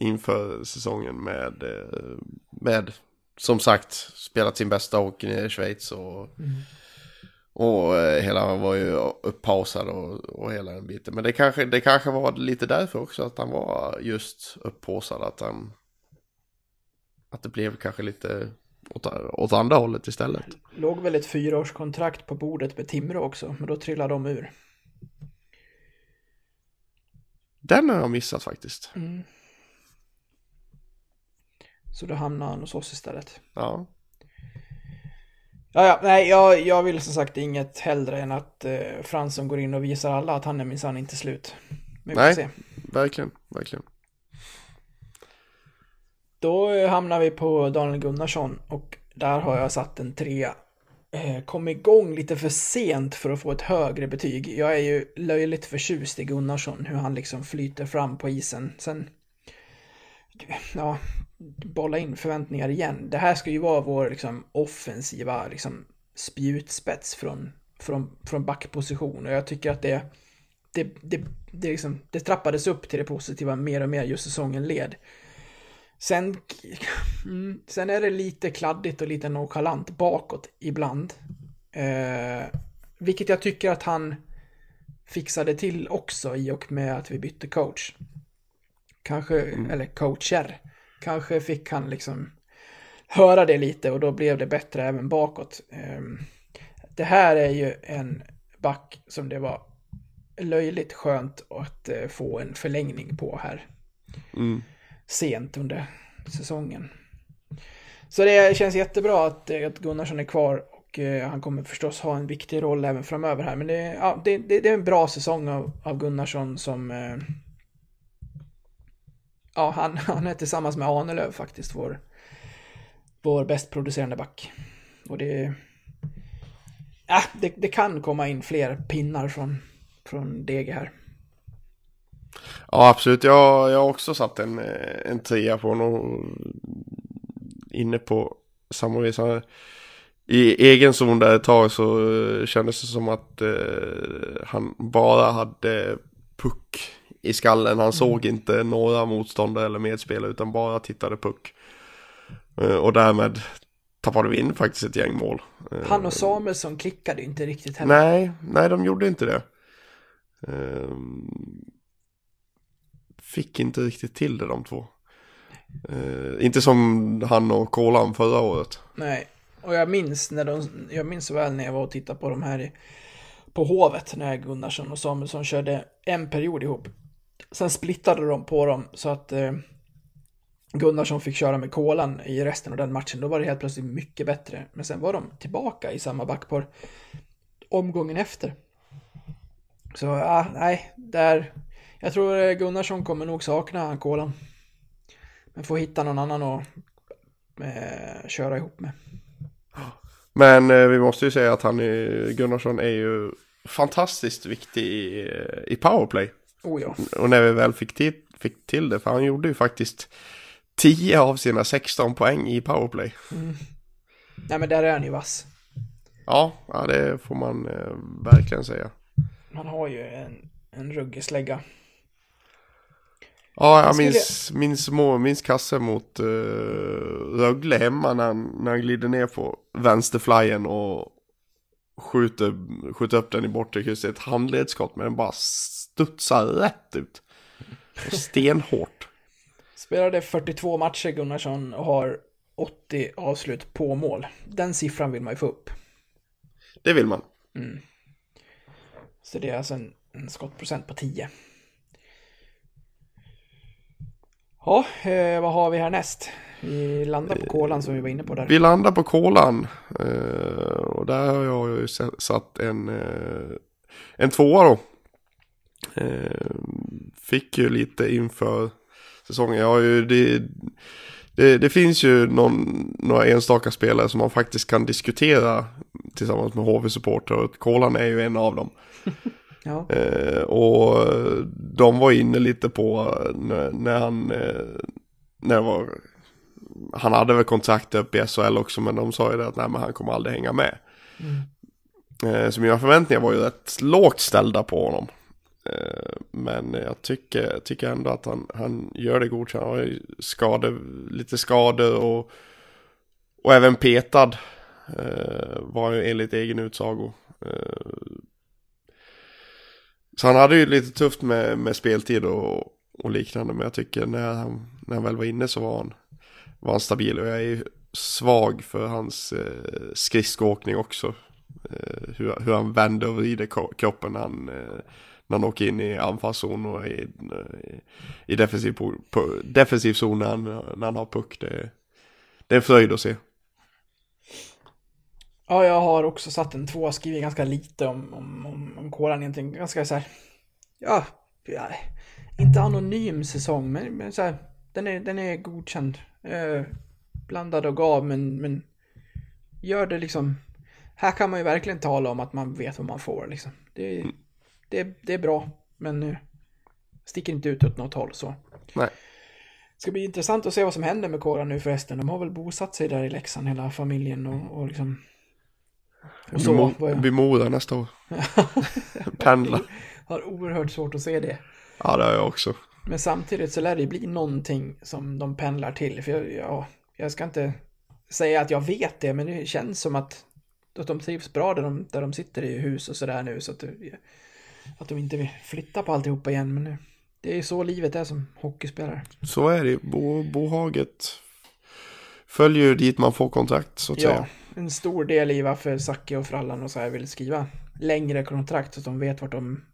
inför säsongen med, eh, med som sagt spelat sin bästa hockey nere i Schweiz och, och eh, hela han var ju upppausad och, och hela den biten. Men det kanske, det kanske var lite därför också att han var just upppausad att han att det blev kanske lite åt, åt andra hållet istället. låg väl ett fyraårskontrakt på bordet med Timrå också, men då trillade de ur. Den har jag missat faktiskt. Mm. Så då hamnade han hos oss istället. Ja. Ja, ja, nej, jag, jag vill som sagt inget hellre än att eh, Fransson går in och visar alla att han är minsann inte slut. Men Nej. se. Verkligen, verkligen. Då eh, hamnar vi på Daniel Gunnarsson och där har jag satt en trea. Eh, kom igång lite för sent för att få ett högre betyg. Jag är ju löjligt förtjust i Gunnarsson, hur han liksom flyter fram på isen. Sen, ja, bolla in förväntningar igen. Det här ska ju vara vår liksom offensiva liksom spjutspets från, från, från backposition och jag tycker att det det, det, det, liksom, det trappades upp till det positiva mer och mer just säsongen led. Sen, mm, sen är det lite kladdigt och lite nonchalant bakåt ibland. Eh, vilket jag tycker att han fixade till också i och med att vi bytte coach. Kanske, eller coacher. Kanske fick han liksom höra det lite och då blev det bättre även bakåt. Eh, det här är ju en back som det var löjligt skönt att eh, få en förlängning på här. Mm. Sent under säsongen. Så det känns jättebra att, eh, att Gunnarsson är kvar och eh, han kommer förstås ha en viktig roll även framöver här. Men det, ja, det, det, det är en bra säsong av, av Gunnarsson som... Eh, ja, han, han är tillsammans med Ahnelöv faktiskt vår, vår bäst producerande back. Och det... Ja, det, det kan komma in fler pinnar från, från DG här. Ja, absolut. Jag, jag har också satt en, eh, en trea på honom. Inne på samma resa. I egen zon där ett tag så eh, kändes det som att eh, han bara hade puck i skallen. Han såg inte några motståndare eller medspelare utan bara tittade puck. Eh, och därmed tappade vi in faktiskt ett gäng mål. Eh, Han och Samuelsson klickade inte riktigt heller. Nej, nej de gjorde inte det. Fick inte riktigt till det de två. Eh, inte som han och Kolan förra året. Nej, och jag minns när de, jag minns så väl när jag var och tittade på de här i, på Hovet när Gunnarsson och Samuelsson körde en period ihop. Sen splittade de på dem så att eh, Gunnarsson fick köra med Kolan i resten av den matchen. Då var det helt plötsligt mycket bättre. Men sen var de tillbaka i samma backpar omgången efter. Så ja, nej, där. Jag tror eh, Gunnarsson kommer nog sakna Kolan. Men får hitta någon annan att eh, köra ihop med. Men eh, vi måste ju säga att han är, Gunnarsson är ju fantastiskt viktig i, i powerplay. Oh ja. Och när vi väl fick till, fick till det, för han gjorde ju faktiskt 10 av sina 16 poäng i powerplay. Nej men där är han ju vass. Ja, ja det får man eh, verkligen säga. Han har ju en, en ruggig slägga. Ja, jag skulle- minns, minns, minns kasse mot uh, Rögle hemma när när han glider ner på vänsterflyen och skjuter, skjuter upp den i bortre krysset. Ett handledsskott men den bara studsar rätt ut. Och stenhårt. Spelade 42 matcher Gunnarsson och har 80 avslut på mål. Den siffran vill man ju få upp. Det vill man. Så det är alltså en, en skottprocent på 10. Ja, eh, vad har vi härnäst? Vi landar på kolan som vi var inne på där. Vi landar på kolan. eh, och där har jag ju sa- satt en, eh, en tvåa då. Eh, fick ju lite inför säsongen. Jag har ju, det, det, det finns ju någon, några enstaka spelare som man faktiskt kan diskutera tillsammans med HV-supporter. Och kolan är ju en av dem. Ja. Eh, och de var inne lite på när, när han, eh, när var, han hade väl kontrakt upp i SHL också men de sa ju det att nej men han kommer aldrig hänga med. Eh, så mina förväntningar var ju rätt lågt ställda på honom. Eh, men jag tycker, tycker ändå att han, han gör det godkänt. Han har ju skador, lite skador och, och även petad. Eh, var ju enligt egen utsago. Eh, så han hade ju lite tufft med, med speltid och, och liknande. Men jag tycker när han, när han väl var inne så var han, var han stabil. Och jag är ju svag för hans eh, skridskoåkning också. Eh, hur, hur han vänder och vrider kroppen när han, eh, när han åker in i anfallszon och i, i, i defensiv, på, defensiv zon när han, när han har puck. Det, det är en fröjd att se. Ja, jag har också satt en två, skrivit ganska lite om, om, om, om kolan egentligen. Ganska så här, ja, ja, inte anonym säsong, men, men så här, den är, den är godkänd. Eh, blandad och gav, men, men gör det liksom. Här kan man ju verkligen tala om att man vet vad man får liksom. Det, det, det är bra, men eh, sticker inte ut åt något håll så. Nej. Det ska bli intressant att se vad som händer med Koran nu förresten. De har väl bosatt sig där i Leksand, hela familjen och, och liksom... Och så, Mo- vad jag- blir Mora nästa år. Pendla. har oerhört svårt att se det. Ja, det har jag också. Men samtidigt så lär det ju bli någonting som de pendlar till. För jag, ja, jag ska inte säga att jag vet det, men det känns som att, att de trivs bra där de, där de sitter i hus och sådär nu. Så att, att de inte vill flytta på alltihopa igen. Men det är ju så livet är som hockeyspelare. Så är det. Bo, bohaget följer ju dit man får kontrakt så att Ja, säga. En stor del i varför Zacke och Frallan och så här vill skriva längre kontrakt så att de vet vart de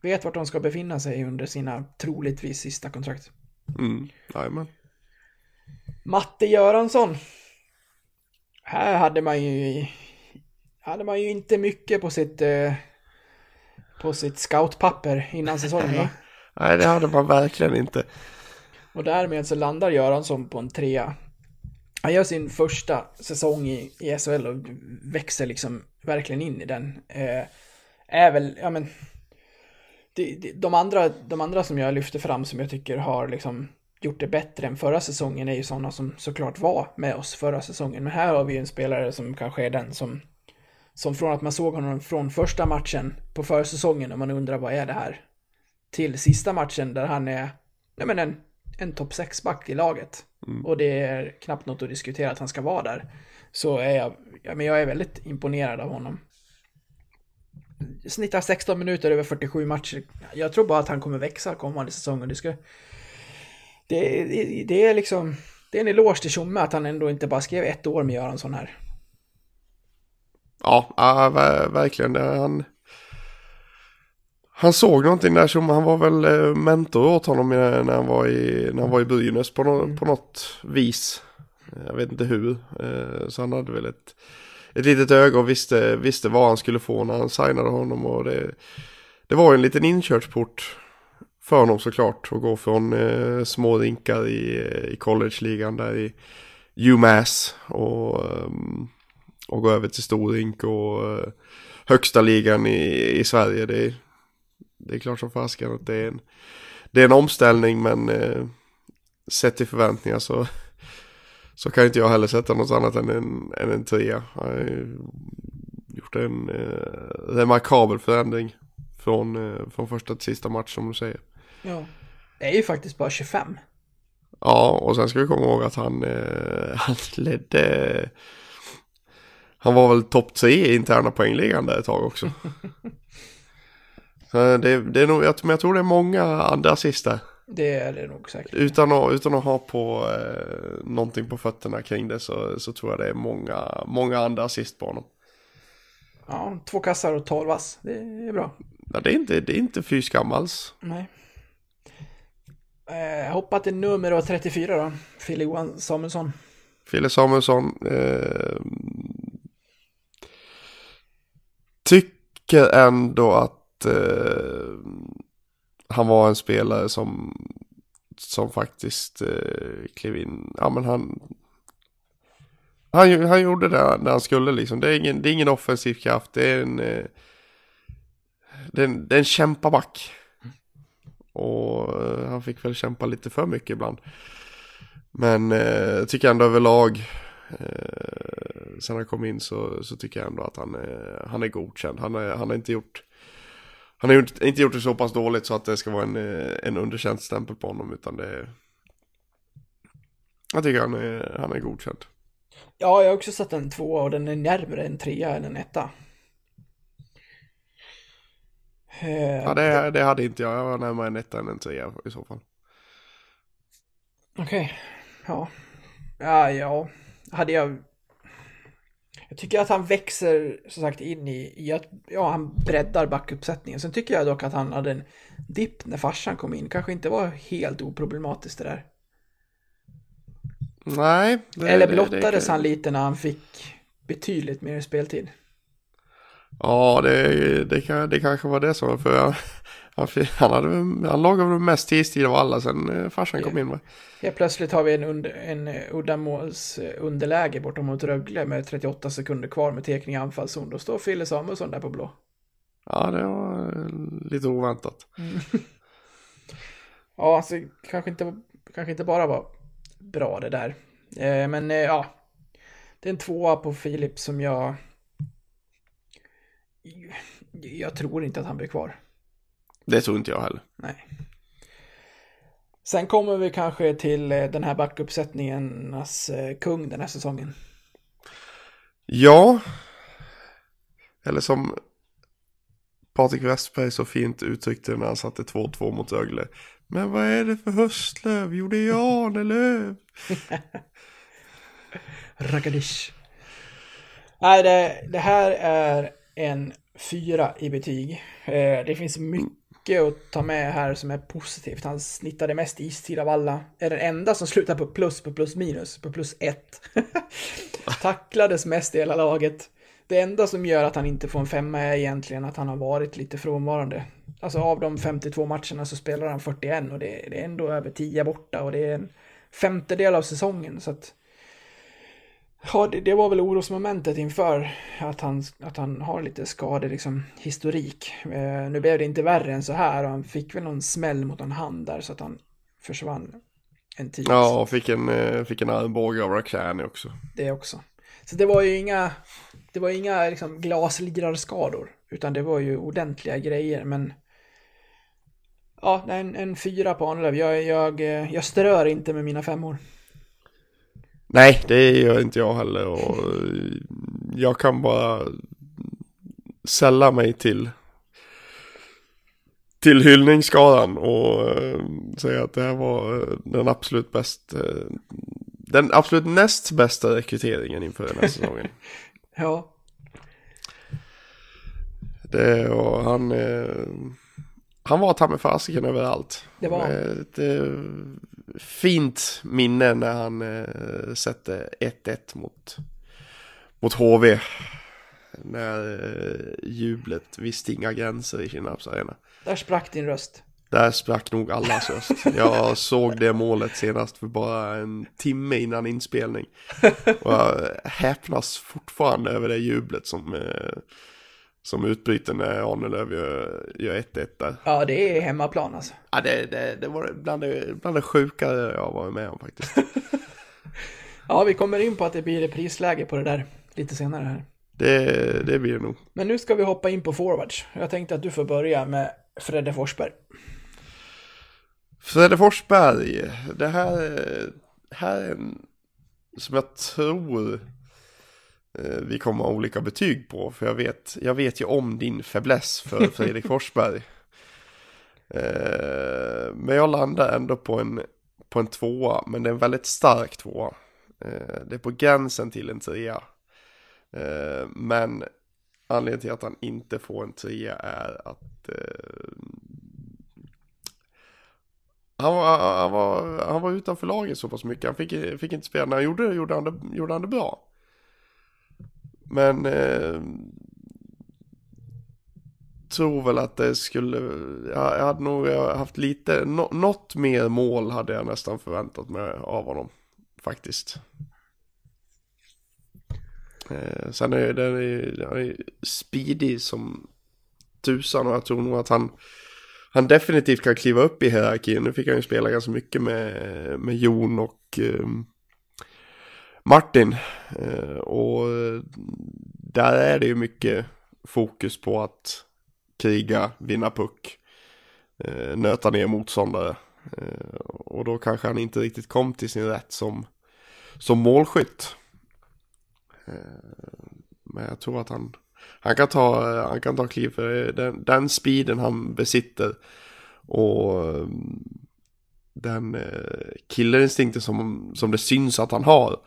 vet vart de ska befinna sig under sina troligtvis sista kontrakt. Mm. Jajamän. Matte Göransson. Här hade man ju hade man ju inte mycket på sitt eh, på sitt scoutpapper innan säsongen va? Nej, det hade man verkligen inte. Och därmed så landar Göransson på en trea. Han gör sin första säsong i, i SHL och växer liksom verkligen in i den. Eh, är väl, ja men, de, de, de, andra, de andra som jag lyfter fram som jag tycker har liksom gjort det bättre än förra säsongen är ju sådana som såklart var med oss förra säsongen. Men här har vi ju en spelare som kanske är den som, som från att man såg honom från första matchen på försäsongen och man undrar vad är det här? Till sista matchen där han är, nej men en, en topp 6-back i laget. Och det är knappt något att diskutera att han ska vara där. Så är jag, ja, men jag är väldigt imponerad av honom. Snittar 16 minuter över 47 matcher. Jag tror bara att han kommer växa kommande säsong och det ska... Det, det, det är liksom... Det är en eloge till Tjomme att han ändå inte bara skrev ett år med Göransson här. Ja, ver- verkligen. Han, han såg någonting där som han var väl eh, mentor åt honom när han var i, när han var i Brynäs på, nå- på något vis. Eh, jag vet inte hur. Eh, så han hade väl ett, ett litet öga och visste, visste vad han skulle få när han signade honom. Och det, det var en liten inkörsport för honom såklart. Att gå från eh, små rinkar i, i college-ligan där i UMass. Och, och gå över till stor rink och högsta ligan i, i Sverige. Det är, det är klart som fasiken att det är en, det är en omställning men eh, sett till förväntningar så, så kan inte jag heller sätta något annat än en, än en trea. Han har gjort en eh, remarkabel förändring från, eh, från första till sista match som du säger. Ja. Det är ju faktiskt bara 25. Ja, och sen ska vi komma ihåg att han, eh, han ledde... Han var väl topp tre i interna poängligan där ett tag också. Så det, det är nog, jag, men jag tror det är många andra assist där. Det är det nog säkert. Utan att, utan att ha på eh, någonting på fötterna kring det så, så tror jag det är många, många andra assist på honom. Ja, två kassar och 12 vass. Det är bra. Ja, det är inte, det är inte fy skam alls. Nej. Eh, hoppa till nummer 34 då. Fille Johan Samuelsson. Fille Samuelsson. Eh, tycker ändå att eh, han var en spelare som, som faktiskt eh, klev in. Ja men han, han, han gjorde det när han skulle liksom. Det är ingen, det är ingen offensiv kraft. Det är en, eh, det är en, det är en kämpaback. Och eh, han fick väl kämpa lite för mycket ibland. Men eh, jag tycker ändå överlag eh, sen han kom in så, så tycker jag ändå att han, är- han är godkänd. Han, är, han har inte gjort han har gjort, inte gjort det så pass dåligt så att det ska vara en, eh, en underkänd stämpel på honom utan det är Jag tycker han är, han är godkänd. Ja, jag har också satt en tvåa och den är närmare en trea än en etta. Eh, Ja det, det hade inte jag, jag var närmare en etta än en trea i så fall. Okej. Ja. Ja, ja. Hade jag... Jag tycker att han växer, som sagt, in i, i att... Ja, han breddar backuppsättningen. Sen tycker jag dock att han hade en dipp när farsan kom in. Kanske inte var helt oproblematiskt det där. Nej. Det, Eller blottades det, han lite när han fick betydligt mer speltid. Ja, det, det, det kanske var det som var för han, han, hade, han lagade väl mest istid av alla sen eh, farsan kom in va? Helt plötsligt har vi en, under, en eh, uddamåls eh, underläge bortom mot Rögle med 38 sekunder kvar med tekning i anfallszon. Då står Fille Samuelsson där på blå. Ja, det var lite oväntat. Ja, alltså kanske inte, kanske inte bara var bra det där. Eh, men eh, ja, det är en tvåa på Filip som jag... Jag tror inte att han blir kvar. Det tror inte jag heller. Nej. Sen kommer vi kanske till eh, den här backuppsättningarnas eh, kung den här säsongen. Ja. Eller som Patrik Westberg så fint uttryckte när han satte 2-2 mot Rögle. Men vad är det för höstlöv? Jo, det är Arnelöv. Ragadish. Nej, det, det här är en fyra i betyg. Eh, det finns mycket mycket att ta med här som är positivt. Han snittade mest istid av alla. Är den enda som slutar på plus på plus minus, på plus ett. Tacklades mest i hela laget. Det enda som gör att han inte får en femma är egentligen att han har varit lite frånvarande. Alltså av de 52 matcherna så spelar han 41 och det, det är ändå över 10 borta och det är en femtedel av säsongen. Så att Ja, det, det, var väl orosmomentet inför att han, att han har lite skade, liksom, historik. Eh, nu blev det inte värre än så här och han fick väl någon smäll mot en hand där så att han försvann en tid. Ja, och fick en, eh, fick en armbåge av Rakhshani också. Det också. Så det var ju inga, det var inga liksom, glaslirarskador, utan det var ju ordentliga grejer, men Ja, en, en fyra på Arnelöv. Jag, jag, jag strör inte med mina femmor. Nej, det gör inte jag heller och jag kan bara sälla mig till till hyllningsskaran och uh, säga att det här var uh, den absolut bästa uh, den absolut näst bästa rekryteringen inför den här säsongen. ja. Det och han han var ta med fasiken överallt. Det var han. Ett fint minne när han eh, sätter 1-1 mot, mot HV. När eh, jublet visste inga gränser i Kinnarps arena. Där sprack din röst. Där sprack nog allas röst. Jag såg det målet senast för bara en timme innan inspelning. Och jag häpnas fortfarande över det jublet som, eh, som utbryter när Arnelöv gör, gör 1-1 där. Ja, det är hemmaplan alltså. Ja, det, det, det var bland det, bland det sjukare jag varit med om faktiskt. ja, vi kommer in på att det blir prisläge på det där lite senare här. Det, det blir det nog. Men nu ska vi hoppa in på forwards. Jag tänkte att du får börja med Fredde Forsberg. Fredde Forsberg, det här, här är en som jag tror vi kommer ha olika betyg på. För jag vet, jag vet ju om din fäbless för Fredrik Forsberg. Eh, men jag landar ändå på en, på en tvåa, men det är en väldigt stark tvåa. Eh, det är på gränsen till en trea. Men anledningen till att han inte får en trea är att han var, han, var, han var utanför laget så pass mycket. Han fick, fick inte spela. När han gjorde det gjorde han det, gjorde han det bra. Men eh, tror väl att det skulle, jag, hade nog haft lite, no, något mer mål hade jag nästan förväntat mig av honom. Faktiskt. Eh, sen är den är, han är speedig som tusan och jag tror nog att han, han definitivt kan kliva upp i hierarkin. Nu fick han ju spela ganska mycket med, med Jon och eh, Martin. Eh, och där är det ju mycket fokus på att kriga, vinna puck, eh, nöta ner motståndare. Eh, och då kanske han inte riktigt kom till sin rätt som, som målskytt. Men jag tror att han, han kan ta, han kan ta kliv för den, den speeden han besitter. Och den eh, killerinstinkten som, som det syns att han har.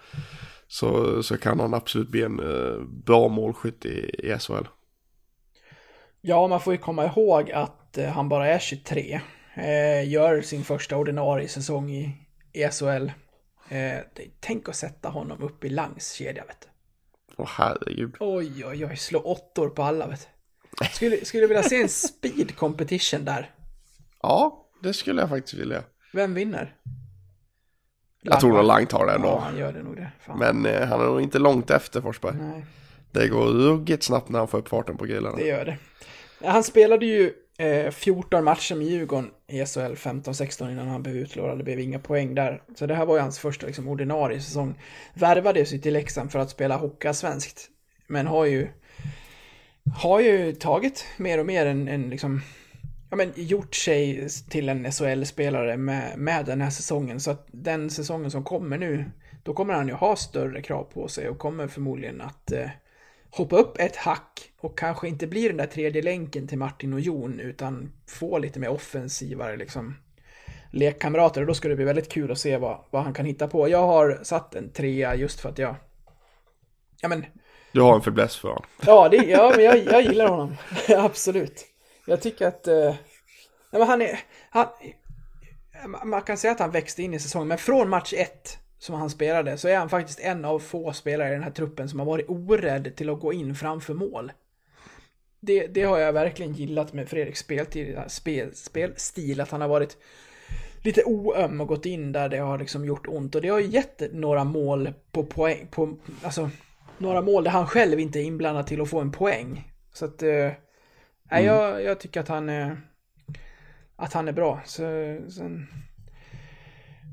Så, så kan han absolut bli en eh, bra målskytt i, i SHL. Ja, man får ju komma ihåg att eh, han bara är 23. Eh, gör sin första ordinarie säsong i, i SHL. Tänk att sätta honom upp i Langs kedja, vet du. Åh herregud. Oj, oj, oj, slå åttor på alla, vet du. Skulle, skulle vilja se en speed competition där. Ja, det skulle jag faktiskt vilja. Vem vinner? Jag tror nog Lang tar det ändå. Ja, han gör det nog det. Fan. Men eh, han är nog inte långt efter Forsberg. Nej. Det går ruggigt snabbt när han får upp farten på grillarna. Det gör det. Han spelade ju eh, 14 matcher med Djurgården i SHL 15-16 innan han blev utlånad. Det blev inga poäng där. Så det här var ju hans första liksom, ordinarie säsong. Värvades ju till Leksand för att spela Hockeyallsvenskt. Men har ju, har ju tagit mer och mer en, en liksom, ja, men, gjort sig till en SHL-spelare med, med den här säsongen. Så att den säsongen som kommer nu, då kommer han ju ha större krav på sig och kommer förmodligen att eh, hoppa upp ett hack och kanske inte bli den där tredje länken till Martin och Jon utan få lite mer offensivare liksom lekkamrater och då ska det bli väldigt kul att se vad, vad han kan hitta på. Jag har satt en trea just för att jag... Ja men... Du har en fäbless för honom. Ja, det, ja men jag, jag gillar honom. Absolut. Jag tycker att... Eh, nej, men han är... Han, man kan säga att han växte in i säsongen, men från match 1 som han spelade så är han faktiskt en av få spelare i den här truppen som har varit orädd till att gå in framför mål. Det, det har jag verkligen gillat med Fredriks speltid, spel, spelstil, att han har varit lite oöm och gått in där det har liksom gjort ont. Och det har ju gett några mål på poäng, på, alltså några mål där han själv inte är inblandad till att få en poäng. Så att, eh, mm. jag, jag tycker att han, eh, att han är bra. Så, sen,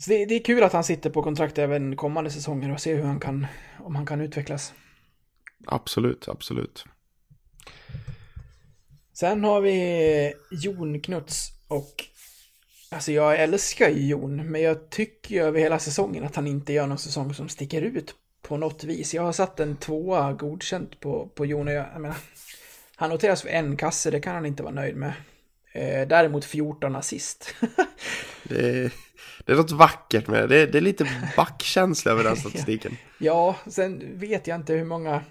så det, det, är kul att han sitter på kontrakt även kommande säsonger och ser hur han kan, om han kan utvecklas. Absolut, absolut. Sen har vi Jon Knuts och Alltså jag älskar ju Jon, men jag tycker ju över hela säsongen att han inte gör någon säsong som sticker ut på något vis. Jag har satt en tvåa godkänt på, på Jon och jag, jag menar, han noteras för en kasse, det kan han inte vara nöjd med. Eh, däremot 14 assist. det, är, det är något vackert med det. Det är, det är lite backkänsla över den statistiken. ja, sen vet jag inte hur många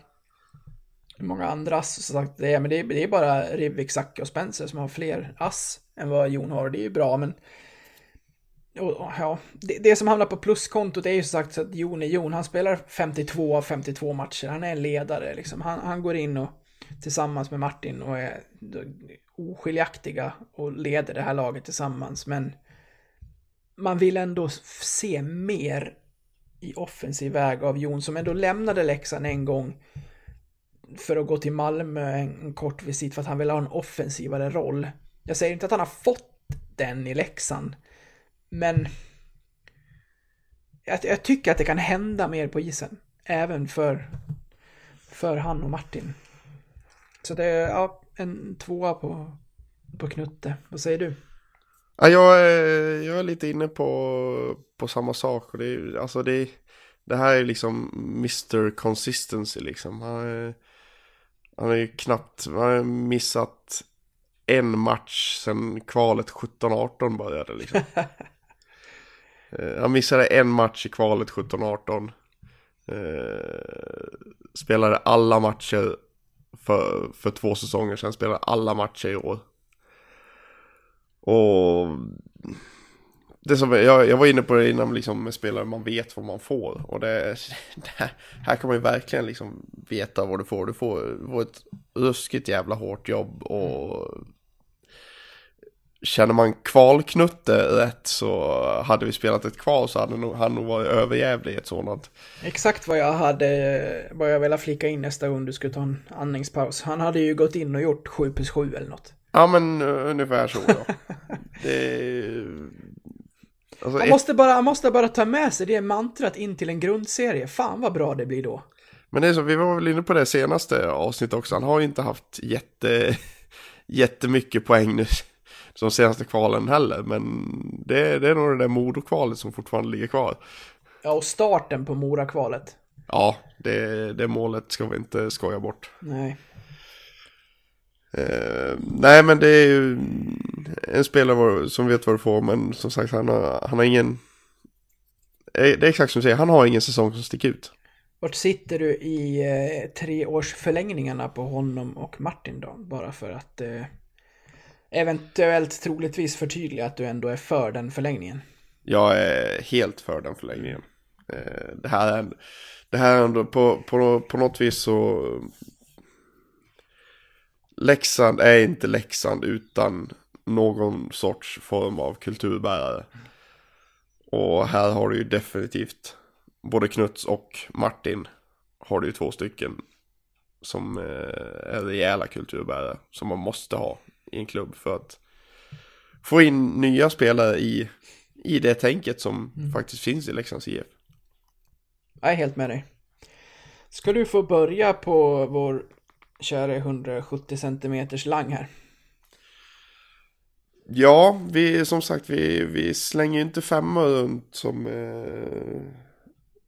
hur många andra ass som sagt det är, men det är, det är bara Rivik, Zacke och Spencer som har fler ass än vad Jon har. Det är ju bra, men och, ja, det, det, som hamnar på pluskontot är ju som sagt att Jon är Jon. Han spelar 52 av 52 matcher. Han är en ledare liksom. Han, han går in och tillsammans med Martin och är oskiljaktiga och leder det här laget tillsammans. Men man vill ändå se mer i offensiv väg av Jon som ändå lämnade Leksand en gång för att gå till Malmö en kort visit för att han vill ha en offensivare roll. Jag säger inte att han har fått den i Leksand, men jag, jag tycker att det kan hända mer på isen, även för, för han och Martin. Så det är ja, en tvåa på, på Knutte. Vad säger du? Ja, jag, är, jag är lite inne på, på samma sak. Det, är, alltså det, det här är liksom Mr. Consistency liksom. Han är, han har ju knappt han har missat en match sen kvalet 17-18 började liksom. Eh, han missade en match i kvalet 17-18. Eh, spelade alla matcher för, för två säsonger sedan, spelade alla matcher i år. Och det som, jag, jag var inne på det innan liksom med spelare man vet vad man får. Och det, det här kan man ju verkligen liksom veta vad du får. Du får, får ett ruskigt jävla hårt jobb och Känner man kvalknutte rätt så hade vi spelat ett kval så hade nog, han nog varit överjävlig i ett sådant. Exakt vad jag hade, vad jag ville flika in nästa gång du skulle ta en andningspaus. Han hade ju gått in och gjort 7 plus 7 eller något. Ja men ungefär så då. det, Alltså man, ett... måste bara, man måste bara ta med sig det mantrat in till en grundserie. Fan vad bra det blir då. Men det är så, vi var väl inne på det senaste avsnittet också. Han har ju inte haft jätte, jättemycket poäng nu som senaste kvalen heller. Men det, det är nog det där Modokvalet som fortfarande ligger kvar. Ja, och starten på Morakvalet. Ja, det, det målet ska vi inte skoja bort. Nej. Eh, nej men det är ju en spelare som vet vad du får men som sagt han har, han har ingen Det är exakt som du säger, han har ingen säsong som sticker ut. Vart sitter du i eh, treårsförlängningarna på honom och Martin då? Bara för att eh, eventuellt troligtvis förtydliga att du ändå är för den förlängningen. Jag är helt för den förlängningen. Eh, det här är, det här är ändå på, på, på något vis så Leksand är inte Leksand utan någon sorts form av kulturbärare. Och här har du ju definitivt både Knuts och Martin har du ju två stycken som eh, är rejäla kulturbärare som man måste ha i en klubb för att få in nya spelare i, i det tänket som mm. faktiskt finns i Leksands IF. Jag är helt med dig. Ska du få börja på vår kära 170 cm lang här. Ja, vi som sagt vi, vi slänger ju inte femmor runt som, eh,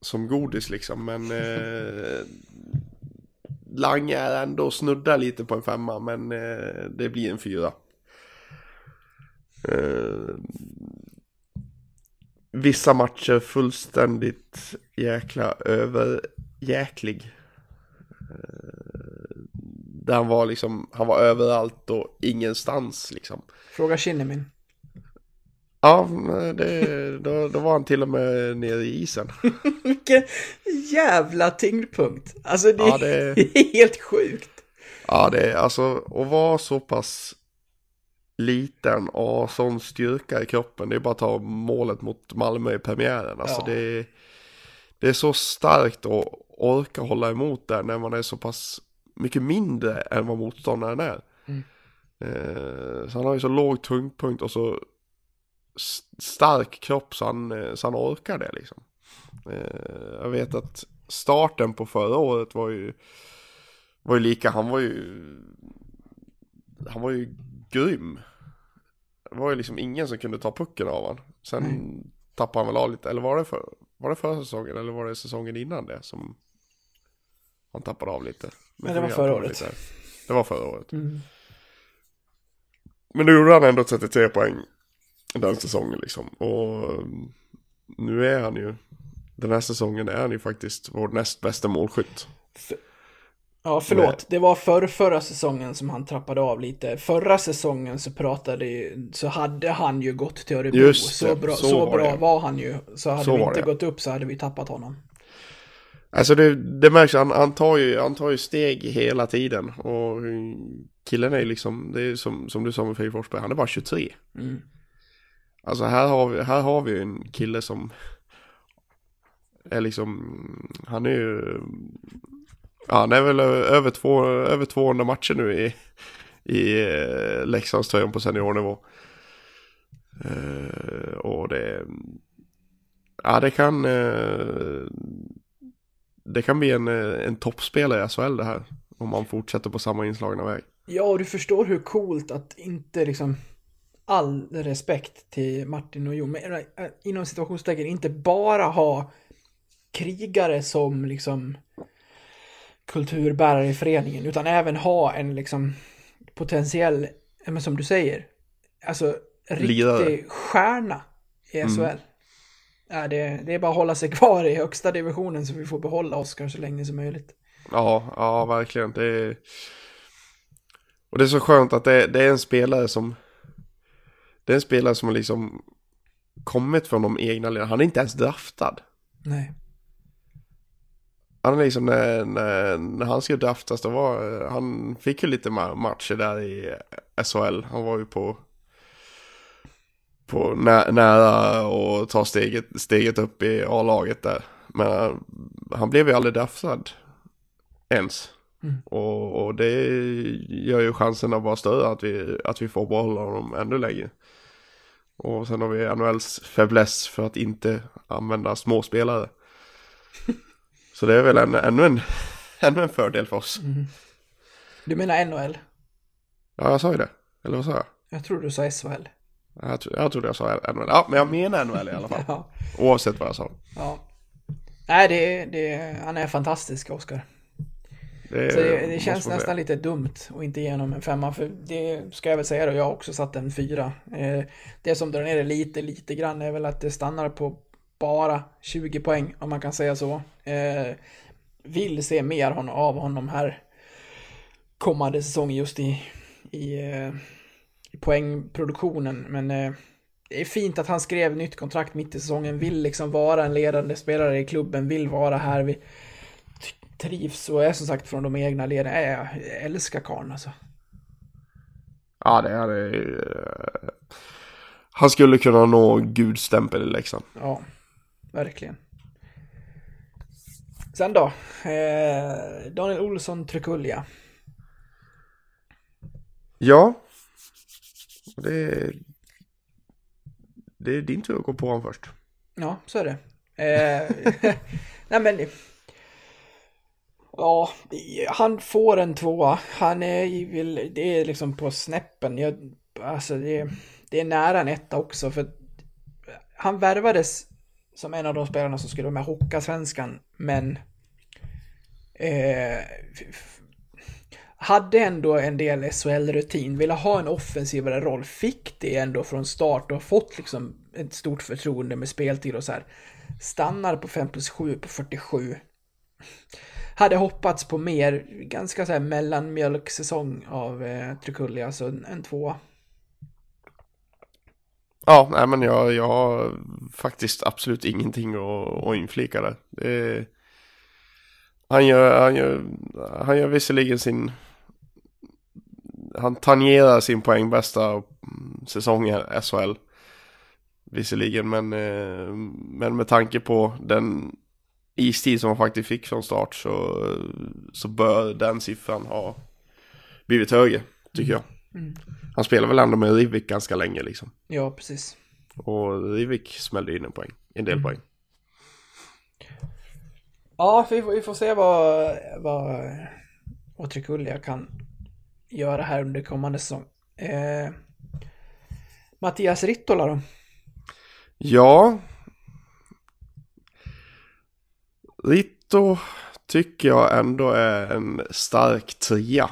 som godis liksom. Men eh, Lange är ändå snuddar lite på en femma men eh, det blir en fyra. Eh, vissa matcher fullständigt jäkla överjäklig. Eh, där han var liksom, han var överallt och ingenstans liksom. Fråga Kinnimin. Ja, det, då, då var han till och med nere i isen. Vilken jävla tyngdpunkt. Alltså det, Ja, det- är helt sjukt. Ja, det är alltså att vara så pass liten och sån styrka i kroppen. Det är bara att ta målet mot Malmö i premiären. Alltså Ja. det, är, det är så starkt att orka hålla emot där när man är så pass mycket mindre än vad motståndaren är. Mm. Eh, så han har ju så låg tyngdpunkt och så stark kropp så han, eh, så han orkar det liksom. Eh, jag vet att starten på förra året var ju var ju lika, han var ju han var ju grym. Det var ju liksom ingen som kunde ta pucken av han. Sen Nej. tappade han väl av lite, eller var det för, var det förra säsongen eller var det säsongen innan det som han tappade av lite? Nej, det var förra året. lite. Det var förra året. Mm. Men då gjorde han ändå 33 poäng den säsongen liksom. Och um, nu är han ju, den här säsongen är han ju faktiskt vår näst bästa målskytt. Ja, förlåt. Det var för förra säsongen som han trappade av lite. Förra säsongen så pratade ju- så hade han ju gått till Örebro. Just så det, bra, så så var bra var han ju. Så hade Så vi inte gått upp så hade vi tappat honom. Alltså det, det märks, han, han, tar ju, han tar ju steg hela tiden. Och killen är ju liksom, det är som, som du sa med Fredrik Forsberg, han är bara 23. Mm. Alltså här har vi, här har vi en kille som är liksom, han är ju, ja, han är väl över, två, över 200 matcher nu i, i eh, Leksandströjan på seniornivå. Uh, och det, ja det kan, uh, det kan bli en, en toppspelare i SHL det här. Om man fortsätter på samma inslagna väg. Ja, och du förstår hur coolt att inte liksom all respekt till Martin och Jon, men äh, inom situationstecken inte bara ha krigare som liksom kulturbärare i föreningen, utan även ha en liksom potentiell, men som du säger, alltså riktig stjärna i SHL. Ja, det, det är bara att hålla sig kvar i högsta divisionen så vi får behålla Oskar så länge som möjligt. Ja, ja verkligen. Det är... Och det är så skönt att det, det är en spelare som... Det är en spelare som har liksom kommit från de egna leden. Han är inte ens draftad. Nej. Han är liksom när, när, när han skulle draftas, då var han fick ju lite ma- matcher där i SHL. Han var ju på på nä, nära och ta steget, steget upp i A-laget där. Men han, han blev ju aldrig draftad ens. Mm. Och, och det gör ju chanserna bara större att vi, att vi får behålla honom ännu längre. Och sen har vi NHLs fäbless för att inte använda småspelare. Så det är väl en, ännu, en, ännu en fördel för oss. Du menar NHL? Ja, jag sa ju det. Eller vad sa jag? Jag tror du sa SHL. Jag, tro, jag trodde jag sa NHL. Ja, men jag menar NHL i alla fall. Ja. Oavsett vad jag sa. ja. Nej, det, det, han är fantastisk, Oskar. Det, Så det, det känns nästan säga. lite dumt att inte ge honom en femma, för det ska jag väl säga då, jag har också satt en fyra. Eh, det som drar ner det lite, lite grann är väl att det stannar på bara 20 poäng, om man kan säga så. Eh, vill se mer av honom här kommande säsong just i, i, eh, i poängproduktionen, men det är fint att han skrev nytt kontrakt mitt i säsongen, vill liksom vara en ledande spelare i klubben, vill vara här. Vi trivs och är som sagt från de egna leden. Jag älskar karln alltså. Ja, det är det. Han skulle kunna nå gudstämpel i Leksand. Ja, verkligen. Sen då, eh, Daniel Olsson Trukulja. Ja. Det är, det är din tur att gå på honom först. Ja, så är det. Eh, nej men, Ja, han får en tvåa. Han är väl, det är liksom på snäppen. Jag, alltså det, det är nära en etta också för han värvades som en av de spelarna som skulle vara med Hockeyallsvenskan, men eh, hade ändå en del SHL-rutin, ville ha en offensivare roll, fick det ändå från start och fått liksom ett stort förtroende med speltid och så här. Stannar på 5 plus 7 på 47. Hade hoppats på mer, ganska så här mellanmjölksäsong av eh, Trikulli, alltså en, en tvåa. Ja, nej men jag, jag har faktiskt absolut ingenting att, att inflika där. Det, han, gör, han, gör, han gör visserligen sin... Han tangerar sin poängbästa säsong i SHL. Visserligen, men, eh, men med tanke på den istid som han faktiskt fick från start så, så bör den siffran ha blivit högre, tycker jag. Mm. Han spelar väl ändå med Rivik ganska länge liksom. Ja, precis. Och Rivik smällde in en poäng, en del mm. poäng. Ja, vi får, vi får se vad, vad Åtrikullia kan göra här under kommande säsong. Eh, Mattias Rittola då? Ja. Rito tycker jag ändå är en stark trea.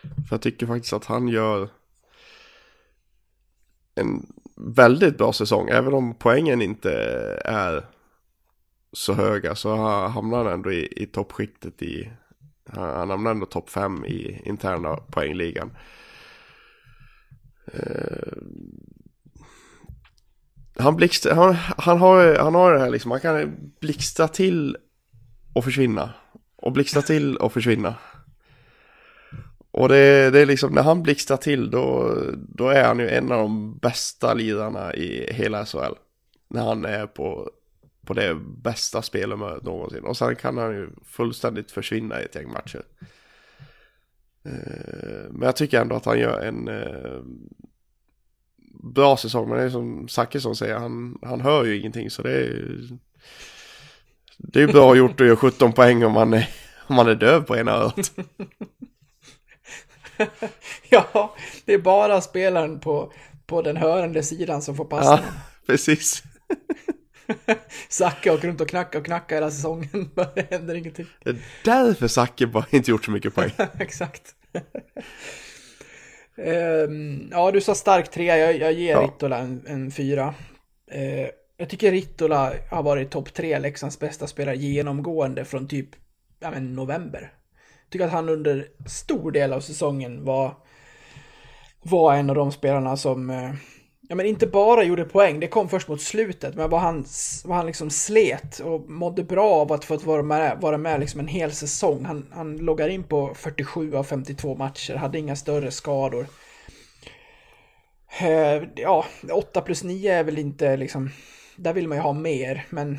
För jag tycker faktiskt att han gör en väldigt bra säsong. Även om poängen inte är så höga så hamnar han ändå i, i toppskiktet i... Han hamnar ändå topp fem i interna poängligan. Eh, han, blixtrar, han, han, har, han har det här liksom, han kan blixtra till och försvinna. Och blixtra till och försvinna. Och det, det är liksom när han blixtrar till då, då är han ju en av de bästa lirarna i hela SHL. När han är på, på det bästa spelhumöret någonsin. Och sen kan han ju fullständigt försvinna i ett gäng matcher. Eh, men jag tycker ändå att han gör en eh, bra säsong. Men det är som Zachrisson säger, han, han hör ju ingenting. Så det är det är bra gjort att göra 17 poäng om man är, om man är döv på ena örat. ja, det är bara spelaren på, på den hörande sidan som får passningen. Ja, precis. Zacke åker runt och knackar och knackar hela säsongen, det händer ingenting. Det är därför Zacke bara inte gjort så mycket poäng. Exakt. Um, ja, du sa stark trea, jag, jag ger ja. Rittola en, en fyra. Uh, jag tycker Rittola har varit topp tre Leksands bästa spelare genomgående från typ ja, men november tycker att han under stor del av säsongen var, var en av de spelarna som, eh, ja men inte bara gjorde poäng, det kom först mot slutet, men vad han, vad han liksom slet och mådde bra av att få vara med, vara med liksom en hel säsong. Han, han loggar in på 47 av 52 matcher, hade inga större skador. Eh, ja, 8 plus 9 är väl inte liksom, där vill man ju ha mer, men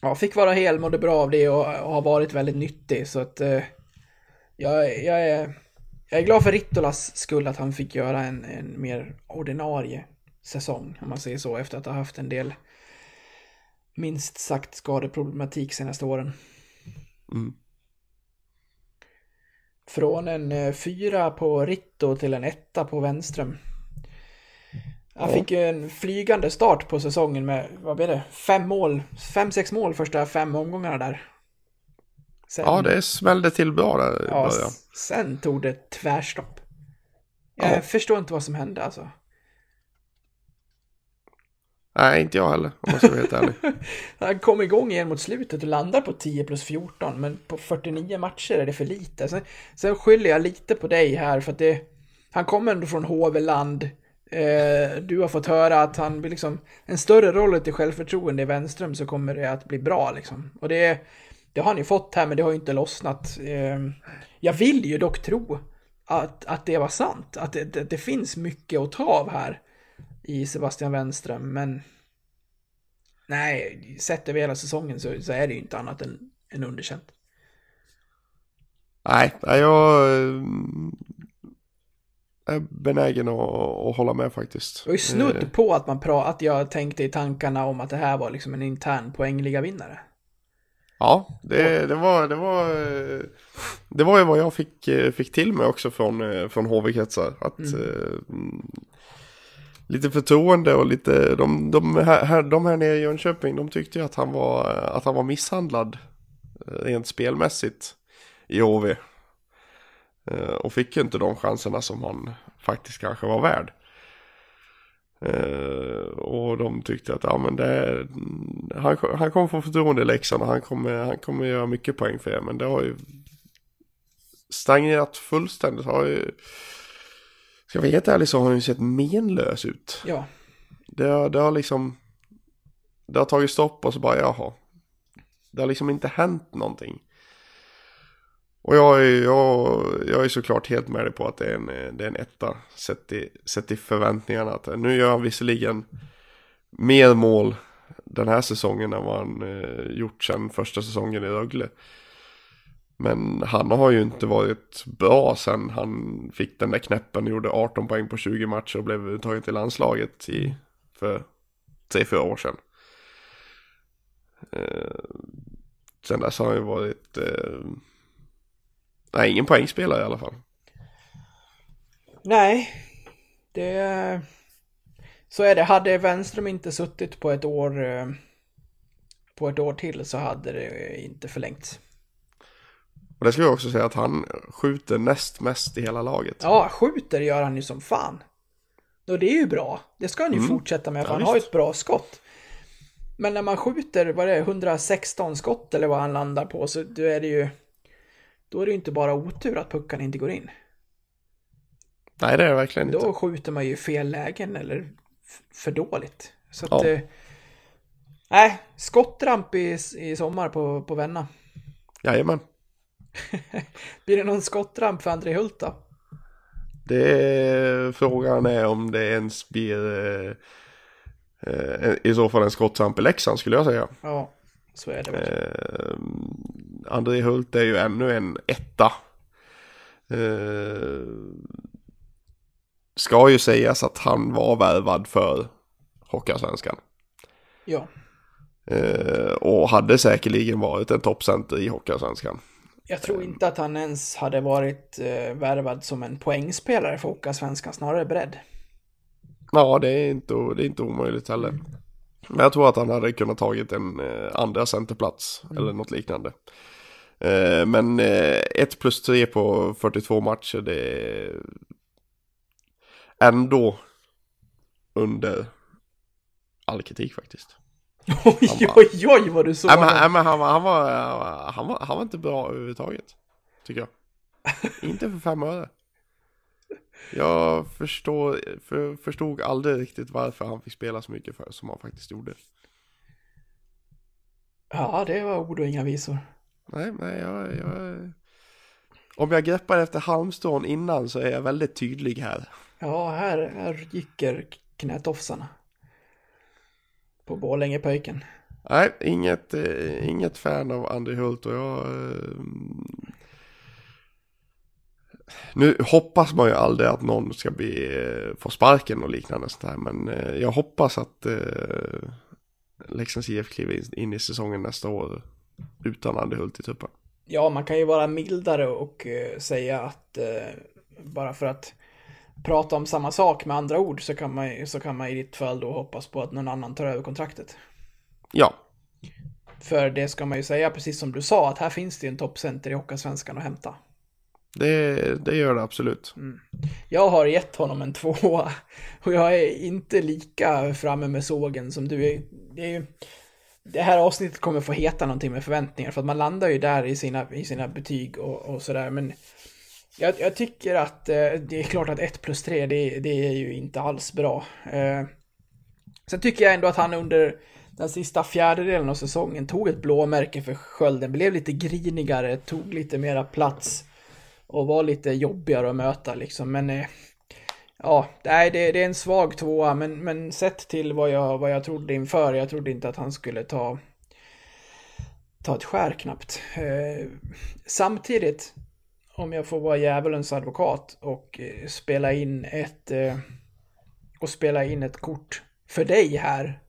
ja, fick vara hel, mådde bra av det och, och har varit väldigt nyttig. Så att eh, jag, jag, är, jag är glad för Rittolas skull att han fick göra en, en mer ordinarie säsong, om man säger så, efter att ha haft en del minst sagt skadeproblematik senaste åren. Mm. Från en eh, fyra på Ritto till en etta på Wenström. Han fick ju en flygande start på säsongen med, vad blir det, fem mål, fem, sex mål första fem omgångarna där. Sen, ja, det smällde till bra där i ja, början. Sen tog det tvärstopp. Jag ja. förstår inte vad som hände alltså. Nej, inte jag heller om man ska vara helt ärlig. Han kom igång igen mot slutet och landar på 10 plus 14, men på 49 matcher är det för lite. Sen, sen skyller jag lite på dig här för att det, han kommer ändå från HV-land Eh, du har fått höra att han blir liksom en större roll till självförtroende i Wenström så kommer det att bli bra liksom. Och det, det har ni fått här men det har ju inte lossnat. Eh, jag vill ju dock tro att, att det var sant. Att det, det, det finns mycket att ta av här i Sebastian Wenström men nej, sett över hela säsongen så, så är det ju inte annat än, än underkänt. Nej, jag är benägen att, att hålla med faktiskt. Var ju snudd eh. på att man pra, att jag tänkte i tankarna om att det här var liksom en intern poängliga vinnare. Ja, det, det, var, det, var, eh, det var ju vad jag fick, eh, fick till mig också från, eh, från HV-kretsar. Att mm. lite förtroende och lite, de, de, här, de här nere i Jönköping, de tyckte ju att han var, att han var misshandlad rent spelmässigt i HV. Och fick ju inte de chanserna som han faktiskt kanske var värd. Uh, och de tyckte att ja, men det, han, han kommer få förtroende i Leksand och han kommer, han kommer göra mycket poäng för er. Men det har ju stagnerat fullständigt. Har ju, ska jag vara helt ärlig så har han ju sett menlös ut. Ja. Det, det har liksom, det har tagit stopp och så bara jaha. Det har liksom inte hänt någonting. Och jag är, jag, jag är såklart helt med dig på att det är en, det är en etta. Sett i, sett i förväntningarna. Att nu gör han visserligen mer mål den här säsongen än vad han eh, gjort sedan första säsongen i Rögle. Men han har ju inte varit bra sen han fick den där knäppen och gjorde 18 poäng på 20 matcher och blev uttagen till landslaget i, för 3-4 år sedan. Eh, sen dess har han ju varit eh, Nej, ingen poängspelare i alla fall. Nej, det... Så är det. Hade Wenström inte suttit på ett år eh, på ett år till så hade det inte förlängts. Och det ska jag också säga att han skjuter näst mest i hela laget. Ja, skjuter gör han ju som fan. Och det är ju bra. Det ska han ju mm. fortsätta med, för ja, han visst. har ju ett bra skott. Men när man skjuter, vad det är, 116 skott eller vad han landar på, så då är det ju... Då är det ju inte bara otur att puckan inte går in. Nej, det är det verkligen Då inte. Då skjuter man ju fel lägen eller för dåligt. Så att... Ja. Eh, nej, skottramp i, i sommar på, på Venna. Jajamän. Blir det någon skottramp för André Hult då? Det är, frågan är om det ens blir eh, eh, i så fall en skottramp i Leksand skulle jag säga. Ja, så är det. Eh, André Hult är ju ännu en etta. Eh, ska ju sägas att han var värvad för Hockeyallsvenskan. Ja. Eh, och hade säkerligen varit en toppcenter i Hockeyallsvenskan. Jag tror inte att han ens hade varit eh, värvad som en poängspelare för Hockeyallsvenskan, snarare bredd. Ja, det är inte, det är inte omöjligt heller. Mm. Men jag tror att han hade kunnat tagit en eh, andra centerplats mm. eller något liknande. Eh, men 1 eh, plus 3 på 42 matcher, det är ändå under all kritik faktiskt. Oj, var, oj, oj vad du såg nej, men, men han, var, han, var, han, var, han var inte bra överhuvudtaget. Tycker jag. inte för fem öre. Jag förstår, för, förstod aldrig riktigt varför han fick spela så mycket för som han faktiskt gjorde. Ja, det var ord och inga visor. Nej, nej, jag, jag... Om jag greppar efter halmstrån innan så är jag väldigt tydlig här. Ja, här, här gicker knätofsarna. På Borlängepöjken. Nej, inget, eh, inget fan av André Hult och jag... Eh, nu hoppas man ju aldrig att någon ska bli, eh, få sparken och liknande sånt här. Men eh, jag hoppas att eh, Leksands IF kliver in i säsongen nästa år utan Andy Hult i tuppen. Ja, man kan ju vara mildare och uh, säga att uh, bara för att prata om samma sak med andra ord så kan man, så kan man i ditt fall då hoppas på att någon annan tar över kontraktet. Ja. För det ska man ju säga, precis som du sa, att här finns det ju en toppcenter i Hockeyallsvenskan att hämta. Det, det gör det absolut. Mm. Jag har gett honom en tvåa och jag är inte lika framme med sågen som du är. Det, är ju, det här avsnittet kommer få heta någonting med förväntningar för att man landar ju där i sina, i sina betyg och, och sådär. Men jag, jag, tycker att eh, det är klart att 1 plus 3 det, det, är ju inte alls bra. Eh, sen tycker jag ändå att han under den sista fjärdedelen av säsongen tog ett blåmärke för skölden, blev lite grinigare, tog lite mera plats och var lite jobbigare att möta liksom. Men eh, ja, nej, det, det, är en svag tvåa, men, men sett till vad jag, vad jag trodde inför, jag trodde inte att han skulle ta ta ett skär knappt. Eh, samtidigt, om jag får vara djävulens advokat och eh, spela in ett eh, och spela in ett kort för dig här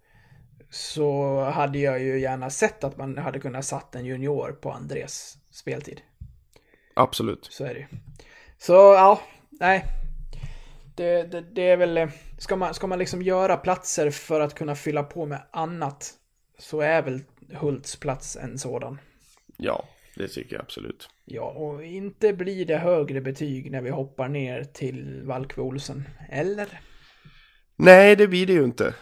så hade jag ju gärna sett att man hade kunnat satt en junior på Andres speltid. Absolut. Så är det. Så ja, nej. Det, det, det är väl, ska man, ska man liksom göra platser för att kunna fylla på med annat så är väl Hults plats en sådan. Ja, det tycker jag absolut. Ja, och inte blir det högre betyg när vi hoppar ner till Valkve Olsen. Eller? Nej, det blir det ju inte.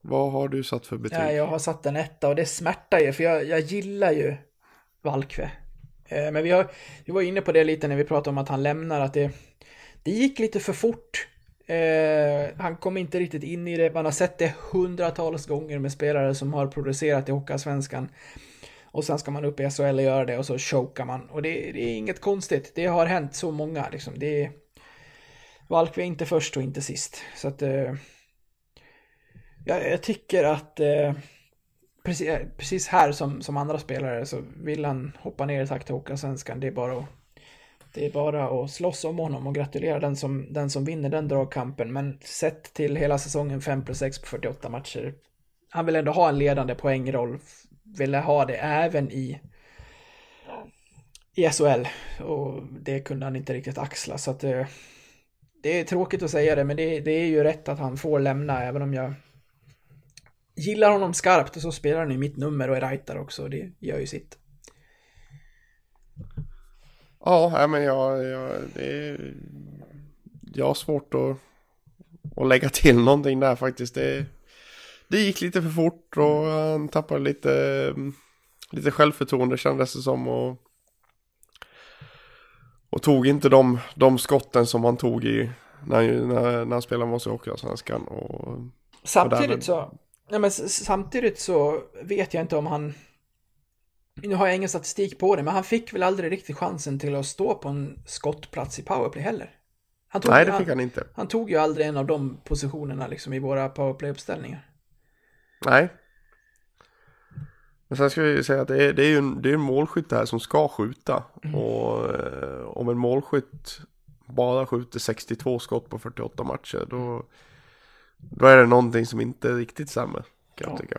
Vad har du satt för betyg? Ja, jag har satt en etta och det smärtar ju för jag, jag gillar ju Valkve. Eh, men vi, har, vi var inne på det lite när vi pratade om att han lämnar, att det, det gick lite för fort. Eh, han kom inte riktigt in i det. Man har sett det hundratals gånger med spelare som har producerat i Hockeyallsvenskan. Och sen ska man upp i SHL och göra det och så chokar man. Och det, det är inget konstigt. Det har hänt så många liksom. Det är... Valkve är inte först och inte sist. Så att... Eh, jag, jag tycker att... Eh, precis, eh, precis här som, som andra spelare så vill han hoppa ner i takt till svenskan. Det är bara att det är bara att slåss om honom och gratulera den som, den som vinner den dragkampen. Men sett till hela säsongen 5 plus 6 på 48 matcher. Han vill ändå ha en ledande poängroll. Ville ha det även i, i SHL. Och det kunde han inte riktigt axla. Så att det, det är tråkigt att säga det, men det, det är ju rätt att han får lämna. Även om jag gillar honom skarpt och så spelar han i mitt nummer och är rightare också. Det gör ju sitt. Ja, men jag, jag, det är, jag har svårt att, att lägga till någonting där faktiskt. Det, det gick lite för fort och han tappade lite, lite självförtroende kändes det som. Och, och tog inte de, de skotten som han tog i när, när, när han spelade med oss i Hockeyallsvenskan. Och, Samtidigt därmed- så, nej men samtidigt så vet jag inte om han, nu har jag ingen statistik på det, men han fick väl aldrig riktigt chansen till att stå på en skottplats i powerplay heller. Han tog, nej, det fick han inte. han tog ju aldrig en av de positionerna liksom i våra powerplay-uppställningar. Nej. Men sen ska vi ju säga att det är, det är ju en, det är en målskytt här som ska skjuta. Och eh, om en målskytt bara skjuter 62 skott på 48 matcher då, då är det någonting som inte är riktigt stämmer. Kan jag Ja. tycka.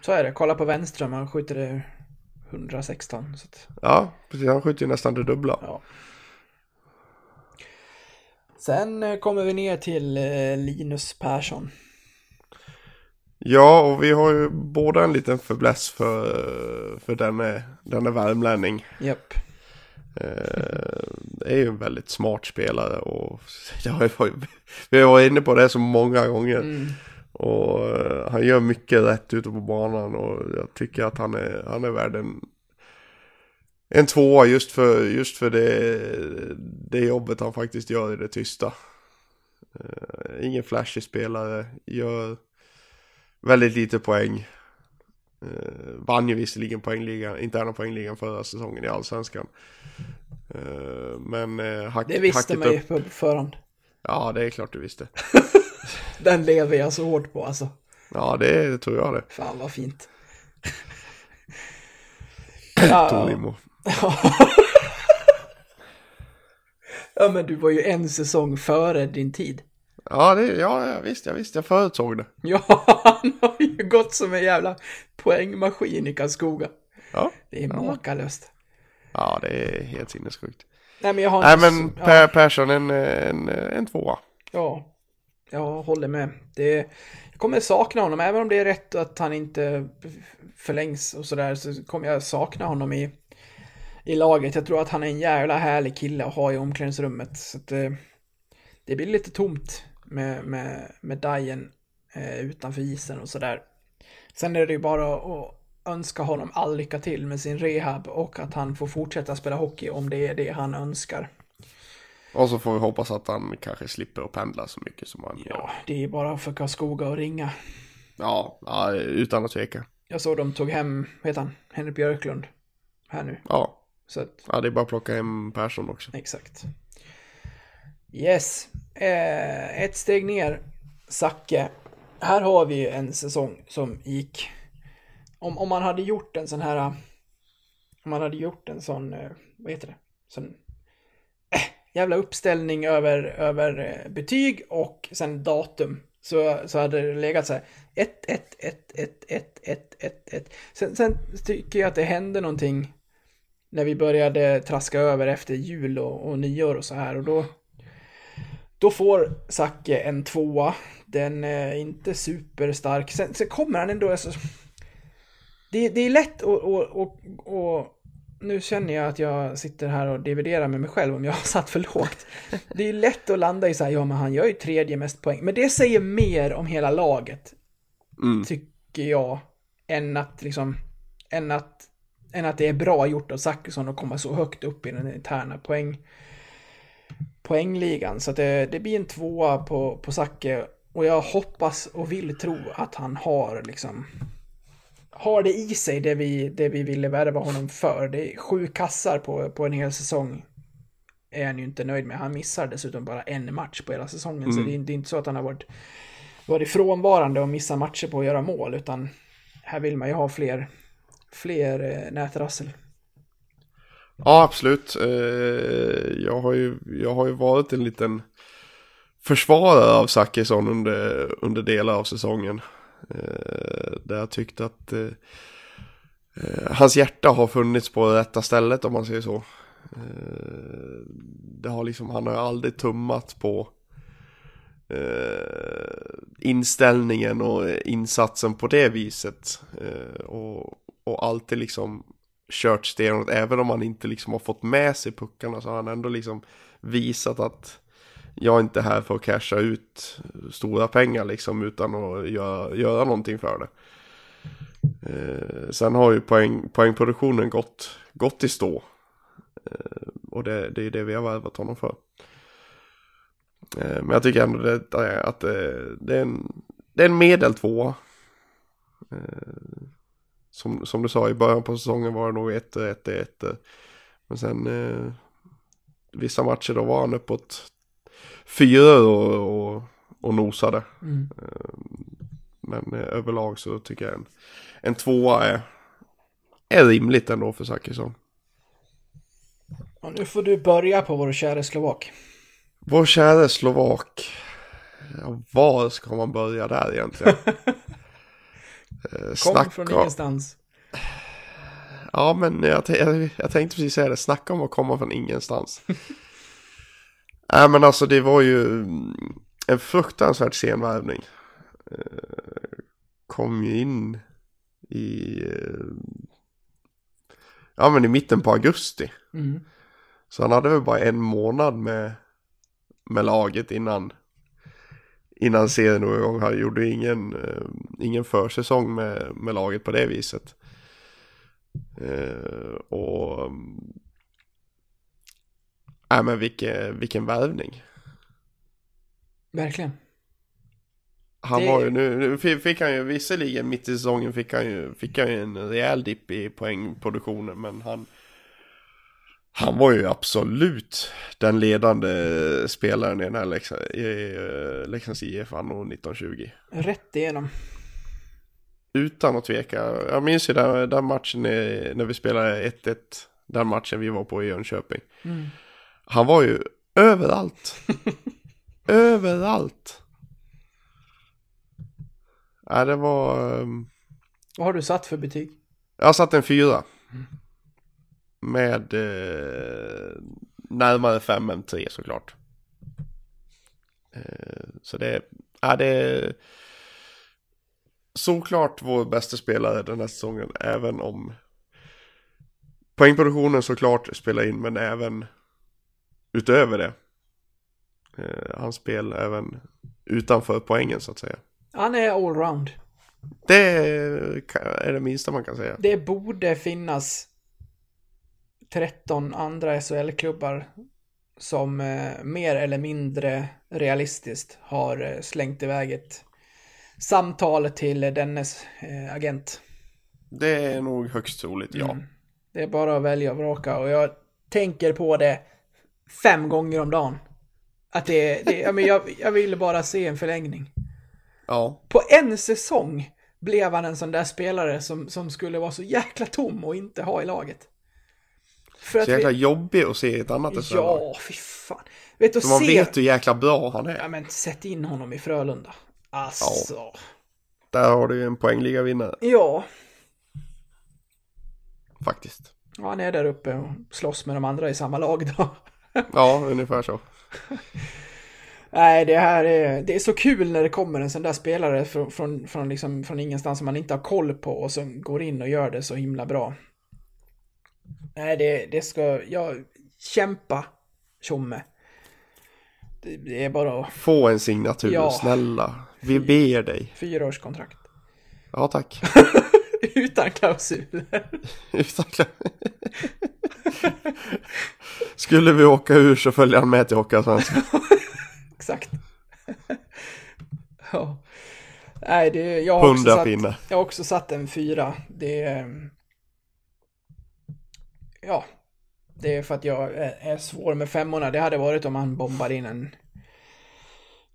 Så är det, kolla på Wenström, han skjuter det 116. Så att, Ja, precis. Han skjuter ju nästan det dubbla. ja. Sen eh, kommer vi ner till eh, Linus Persson. Ja, och vi har ju båda en liten fäbless för, för denne, denne värmlänning. Japp. Eh, Det är ju en väldigt smart spelare och jag ju- vi har varit inne på det så många gånger. Mm. Och eh, han gör mycket rätt ute på banan och jag tycker att han är, han är värd en, en tvåa just för, just för det, det jobbet han faktiskt gör i det tysta. Eh, ingen flashig spelare, gör väldigt lite poäng. Uh, vann ju visserligen poängligan, interna poängligan förra säsongen i Allsvenskan. Eh, men uh, hack, Det visste man ju upp. på förhand. Ja, det är klart du visste. Den lever jag så hårt på alltså. Ja, det, det tror jag det. Fan vad fint. ja, Torimo. ja men du var ju en säsong före din tid. Ja, det, ja, ja, visst, jag visste, jag förutsåg det. Ja, han har ju gått som en jävla poängmaskin i Karlskoga. Ja, Det är makalöst. ja det är helt sinnessjukt. Nej men jag har Nej, inte men Per ja, Persson en, en, en tvåa. ja, jag håller med. Det, jag kommer sakna honom, även om det är rätt att han inte förlängs och sådär, så kommer jag sakna honom i, i laget. Jag tror att han är en jävla härlig kille att ha i omklädningsrummet. Så att det, det blir lite tomt med, med, med Dajen eh, utanför isen och sådär. Sen är det ju bara att önska honom all lycka till med sin rehab och att han får fortsätta spela hockey om det är det han önskar. Och så får vi hoppas att han kanske slipper att pendla så mycket som han gör. Ja, det är bara för Karlskoga att ringa. Ja, ja, utan att tveka. Jag såg de tog hem, heter han, Henrik Björklund här nu. Ja, Så att, ja, det är bara att plocka hem Persson också. exakt. Yes, eh, ett steg ner, Zacke. Här har vi en säsong som gick, om, om man hade gjort en sån här, eh, om man hade gjort en sån, eh, vad heter det, sån äh, jävla uppställning över, över betyg och sen datum. Så, så hade det legat så här. 1, 1, 1, 1, 1, 1, 1, 1. Sen, sen tycker jag att det hände någonting när vi började traska över efter jul och, och nyår och så här. Och då då får Zacke en tvåa. Den är inte superstark. Sen, sen kommer han ändå, alltså, det, det är lätt att, och, och, och nu känner jag att jag sitter här och dividerar med mig själv om jag har satt för lågt. Det är lätt att landa i så här, ja men han gör ju tredje mest poäng. Men det säger mer om hela laget, Mm. tycker jag, än att liksom, än att, än att det är bra gjort av Zachrisson att komma så högt upp i den interna poäng, poängligan. Så det, det blir en tvåa på, på Zacke. Och jag hoppas och vill tro att han har liksom har det i sig det vi, det vi ville värva honom för. Det är sju kassar på, på en hel säsong. Är han ju inte nöjd med. Han missar dessutom bara en match på hela säsongen. Så det är, det är inte så att han har varit, varit frånvarande och missat matcher på att göra mål. Utan här vill man ju ha fler, fler eh, nätrassel. Ja, absolut. Eh, jag har ju, jag har ju varit en liten försvarare av Zachrisson under, under delar av säsongen. Eh, där jag tyckte att eh, hans hjärta har funnits på rätta stället om man säger så. Det har liksom, han har aldrig tummat på inställningen och insatsen på det viset. Och, och alltid liksom kört stenhårt, även om han inte liksom har fått med sig puckarna så har han ändå liksom visat att jag är inte här för att casha ut stora pengar liksom utan att göra, göra någonting för det. Eh, sen har ju poäng, poängproduktionen gått, gått i stå. Eh, och det, det är det vi har värvat honom för. Eh, men jag tycker ändå det, att eh, det, eh, det, är en, det är en medel tvåa. Eh, som, som du sa i början på säsongen var det nog 1 1 1 Men sen eh, vissa matcher då var han uppåt fyra och, och, och nosade. Mm. Men eh, överlag så tycker jag en, en tvåa är, är rimligt ändå för Zachrisson. Och nu får du börja på vår kära Slovak. Vår kära Slovak. Ja, var ska man börja där egentligen? Eh, Kom snacka- från ingenstans. Ja, men jag, jag, jag tänkte precis säga det. Snacka om att komma från ingenstans. Nej, men alltså det var ju mm, en fruktansvärt sen värvning. Eh, Kom ju in i... eh, Ja, men i mitten på augusti. Mm. Så han hade väl bara en månad med, med laget innan, innan serien drog igång. Han gjorde ingen, eh, ingen försäsong med, med laget på det viset. Eh, och... Nej men vilken, vilken värvning. Verkligen. Han Det- var ju nu, nu fick fick han ju visserligen mitt i säsongen fick han ju, fick han ju en rejäl dipp i poängproduktionen men han Han var ju absolut den ledande spelaren i den här Leksands, eh, Leksands IF anno 1920 Rätt igenom. Utan att tveka, jag minns ju den, den matchen när vi spelade 1-1 Den matchen vi var på i Jönköping Mm. Han var ju överallt Överallt Ja det var ehm, Vad har du satt för betyg? Jag satt en fyra. Med eh, närmare fem än tre såklart. Eh, så det, ja, det är såklart vår bästa spelare den här säsongen. Även om poängproduktionen såklart spelar in men även utöver det. Eh, hans spel även utanför poängen så att säga. Han är allround. Det är det minsta man kan säga. Det borde finnas 13 andra SHL-klubbar som eh, mer eller mindre realistiskt har eh, slängt iväg ett samtal till dennes eh, agent. Det är nog högst troligt, ja. Mm. Det är bara att välja och vraka och jag tänker på det fem gånger om dagen. Att det, det ja, men jag, jag vill bara se en förlängning. Ja, På en säsong blev han en sån där spelare som, som skulle vara så jäkla tom och inte ha i laget. För så jäkla vi, jobbig att se i ett annat SHL. Ja, fy fan. Vet För man se... vet hur jäkla bra han Ja, är. men sätt in honom i Frölunda. Alltså. Där har du ju en poängliga vinnare Ja. faktiskt. ja, han är där uppe och slåss med de andra i samma lag då. Ja, ungefär så. Nej, det här är, det är så kul när det kommer en sån där spelare från, från, från, liksom, från ingenstans som man inte har koll på och som går in och gör det så himla bra. Nej, det, det ska, ja, kämpa, Tjomme. Det, det är bara att- Få en signatur, Ja. snälla. Vi ber dig. fyraårskontrakt. Ja, tack. Utan klausuler. Utan klar- Skulle vi åka ur så följer han med till Hockeyallsvenskan. Exakt. ja. Nej, det, jag har också Hundra satt. Jag har också satt en fyra. Det är... Ja. Det är för att jag är, svår med femmorna. Det hade varit om han bombar in en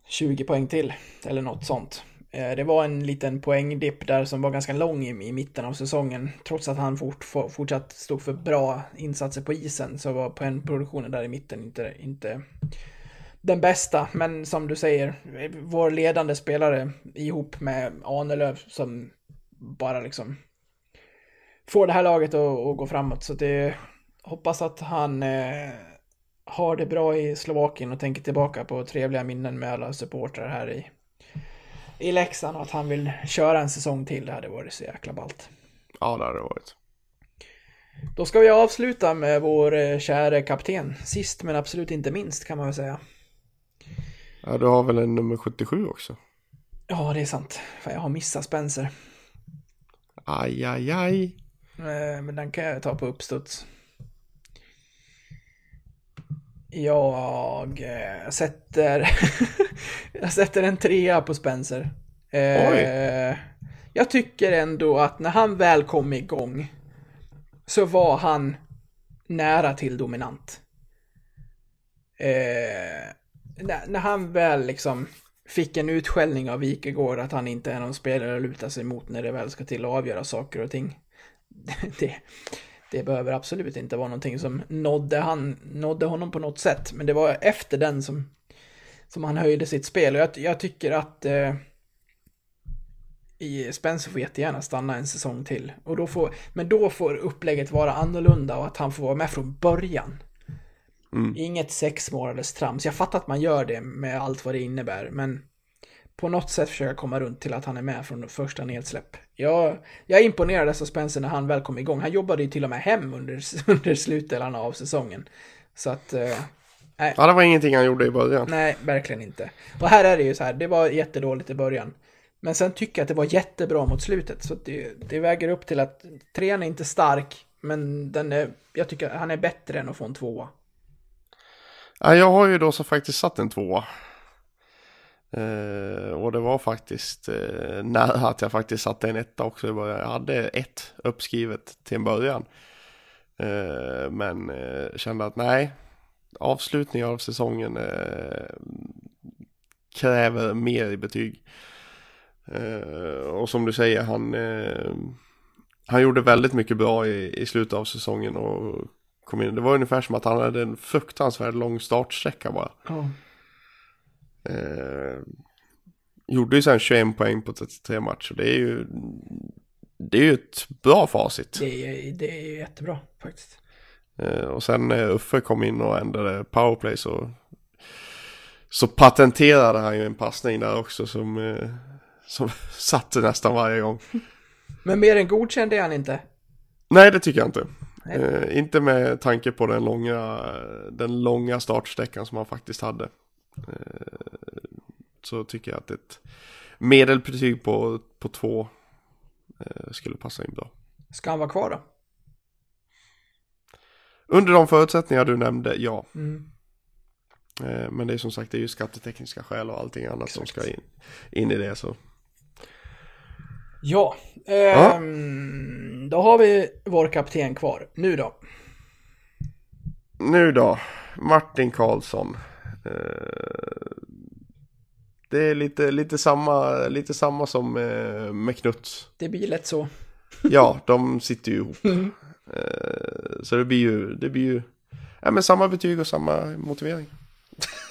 20 poäng till. Eller något sånt. Eh, det var en liten poängdipp där som var ganska lång i, i mitten av säsongen. Trots att han fort, fortsatt stod för bra insatser på isen så var poängproduktionen där i mitten inte, inte den bästa. Men som du säger, eh, vår ledande spelare ihop med Ahnelöv som bara liksom får det här laget att, att gå framåt. Så det hoppas att han eh, har det bra i Slovakien och tänker tillbaka på trevliga minnen med alla supportrar här i, i Leksand och att han vill köra en säsong till. Det hade varit så jäkla ballt. Ja, det hade varit. Då ska vi avsluta med vår eh, käre kapten. Sist men absolut inte minst kan man väl säga. Ja, du har väl en nummer 77 också? Ja, det är sant. Fan, jag har missat Spencer. Aj, aj, aj. Eh, Men den kan jag ta på uppstuds. Jag eh, sätter... jag sätter en trea på Spencer. Eh, Jag tycker ändå att när han väl kom igång så var han nära till dominant. När, när han väl liksom fick en utskällning av Wikegård att han inte är någon spelare att luta sig mot när det väl ska till att avgöra saker och ting. Det, det behöver absolut inte vara någonting som nådde, han, nådde honom på något sätt. Men det var efter den som, som han höjde sitt spel. Och jag, jag tycker att eh, i Spencer får jättegärna stanna en säsong till. Och då får, men då får upplägget vara annorlunda och att han får vara med från början. Inget sex månaders trams. Jag fattar att man gör det med allt vad det innebär, men på något sätt försöka komma runt till att han är med från första nedsläpp. Jag, jag imponerades av Spencer när han väl kom igång. Han jobbade ju till och med hem under, under slutdelarna av säsongen. Så att, eh, Ja, det var ingenting han gjorde i början. nej, verkligen inte. Och här är det ju så här, det var jättedåligt i början. Men sen tycker jag att det var jättebra mot slutet. Så det, det väger upp till att trean är inte stark, men den är, jag tycker att han är bättre än att få en tvåa. Ja, jag har ju då så faktiskt satt en tvåa. Eh, och det var faktiskt eh, nära att jag faktiskt satte en etta också i början. Jag hade ett uppskrivet till en början. Eh, men eh, kände att nej, avslutningen av säsongen eh, kräver mer i betyg. Eh, och som du säger, han, eh, han gjorde väldigt mycket bra i, i slutet av säsongen och kom in. Det var ungefär som att han hade en fruktansvärt lång startsträcka bara. Mm. Eh, gjorde ju sen 21 poäng på 33 matcher. Det är ju, det är ju ett bra facit. Det är, det är jättebra faktiskt. Eh, och sen när Uffe kom in och ändrade powerplay så, så patenterade han ju en passning där också som, eh, som satte nästan varje gång. Men mer än godkänd är han inte. Nej, det tycker jag inte. Eh, inte med tanke på den långa, den långa startsträckan som han faktiskt hade. Eh, så tycker jag att ett medelbetyg på, på två eh, skulle passa in bra. Ska han vara kvar då? Under de förutsättningar du nämnde, ja. Mm. Eh, men det är som sagt, det är ju skattetekniska skäl och allting annat som Exakt. ska in, in i det. Så. Ja, ehm, då har vi vår kapten kvar. Nu då? Nu då, Martin Karlsson. Eh, det är lite, lite, samma, lite samma som eh, med Knuts. Det blir lätt så. Ja, de sitter ju ihop. Eh, så det blir ju, det blir ju ja, men samma betyg och samma motivering.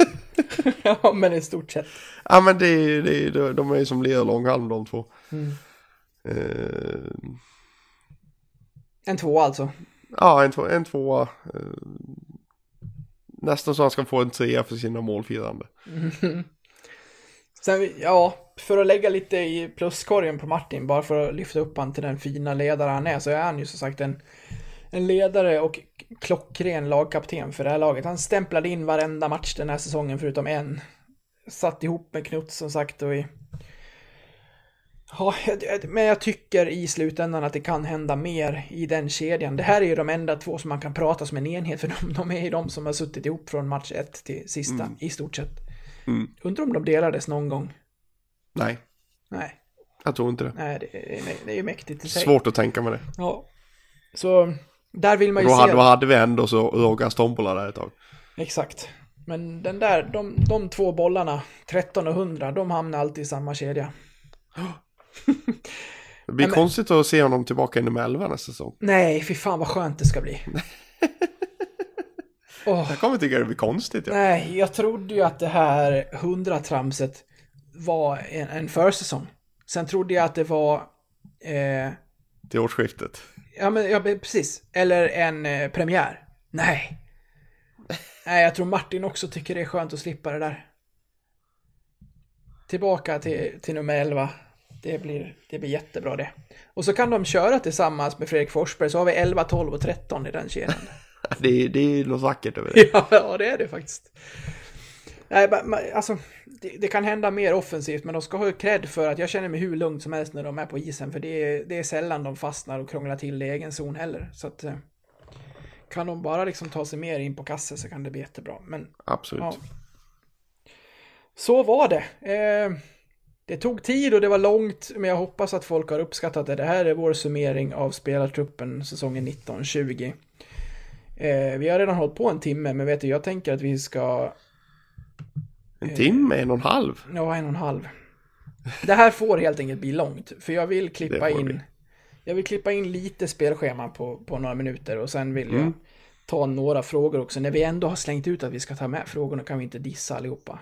ja, men i stort sett. Ja men det är, det är, de är ju som ler långhalm de två. Eh, En två alltså. ja en, två, en tvåa. Eh, nästan så han ska få en trea för sina målfirande. Sen, ja, för att lägga lite i pluskorgen på Martin, bara för att lyfta upp han till den fina ledare han är, så är han ju som sagt en, en ledare och klockren lagkapten för det här laget. Han stämplade in varenda match den här säsongen förutom en. Satt ihop med Knuts som sagt och i... Ja, men jag tycker i slutändan att det kan hända mer i den kedjan. Det här är ju de enda två som man kan prata som en enhet, för de, de är ju de som har suttit ihop från match ett till sista, i stort sett. Mm. Undrar om de delades någon gång. Nej, Nej, jag tror inte det. nej det, är, det är ju mäktigt i sig. Svårt att tänka med det. Ja. Så där vill man ju Då se... hade, då hade vi ändå så Rogas tombola där ett tag. Exakt. Men den där, de, de två bollarna, 13 och 100, de hamnar alltid i samma kedja. Det blir men- konstigt att se honom tillbaka i nummer 11 nästa säsong. Nej, fy fan vad skönt det ska bli. Åh, Jag kommer tycka det blir konstigt. Ja. nej, jag trodde ju att det här 100-tramset var en, en försäsong. Sen trodde jag att det var... Eh, Till årsskiftet. Ja, men ja, precis. Eller en eh, premiär. Nej. Nej, jag tror Martin också tycker det är skönt att slippa det där. Tillbaka till, till nummer 11. Det blir, det blir jättebra det. Och så kan de köra tillsammans med Fredrik Forsberg, så har vi 11, 12 och 13 i den kedjan. Det, är- det är något vackert över det. ja, ja, det är det faktiskt. Nej, alltså, det, det kan hända mer offensivt, men de ska ha cred för att jag känner mig hur lugnt som helst när de är på isen, för det är, det är sällan de fastnar och krånglar till i egen zon heller. Så att, eh, kan de bara liksom ta sig mer in på kasse så kan det bli jättebra. Men Absolut. ja, så var det. Eh, det tog tid och det var långt, men jag hoppas att folk har uppskattat det. Det här är vår summering av spelartruppen säsongen 19-20. Eh, vi har redan hållit på en timme, men vet du, jag tänker att vi ska En timme, en och en halv. Ja, en och en halv. Det här får helt enkelt bli långt, för jag vill klippa in... det. Jag vill klippa in lite spelschema på, på några minuter och sen vill jag Mm. ta några frågor också. När vi ändå har slängt ut att vi ska ta med frågorna kan vi inte dissa allihopa.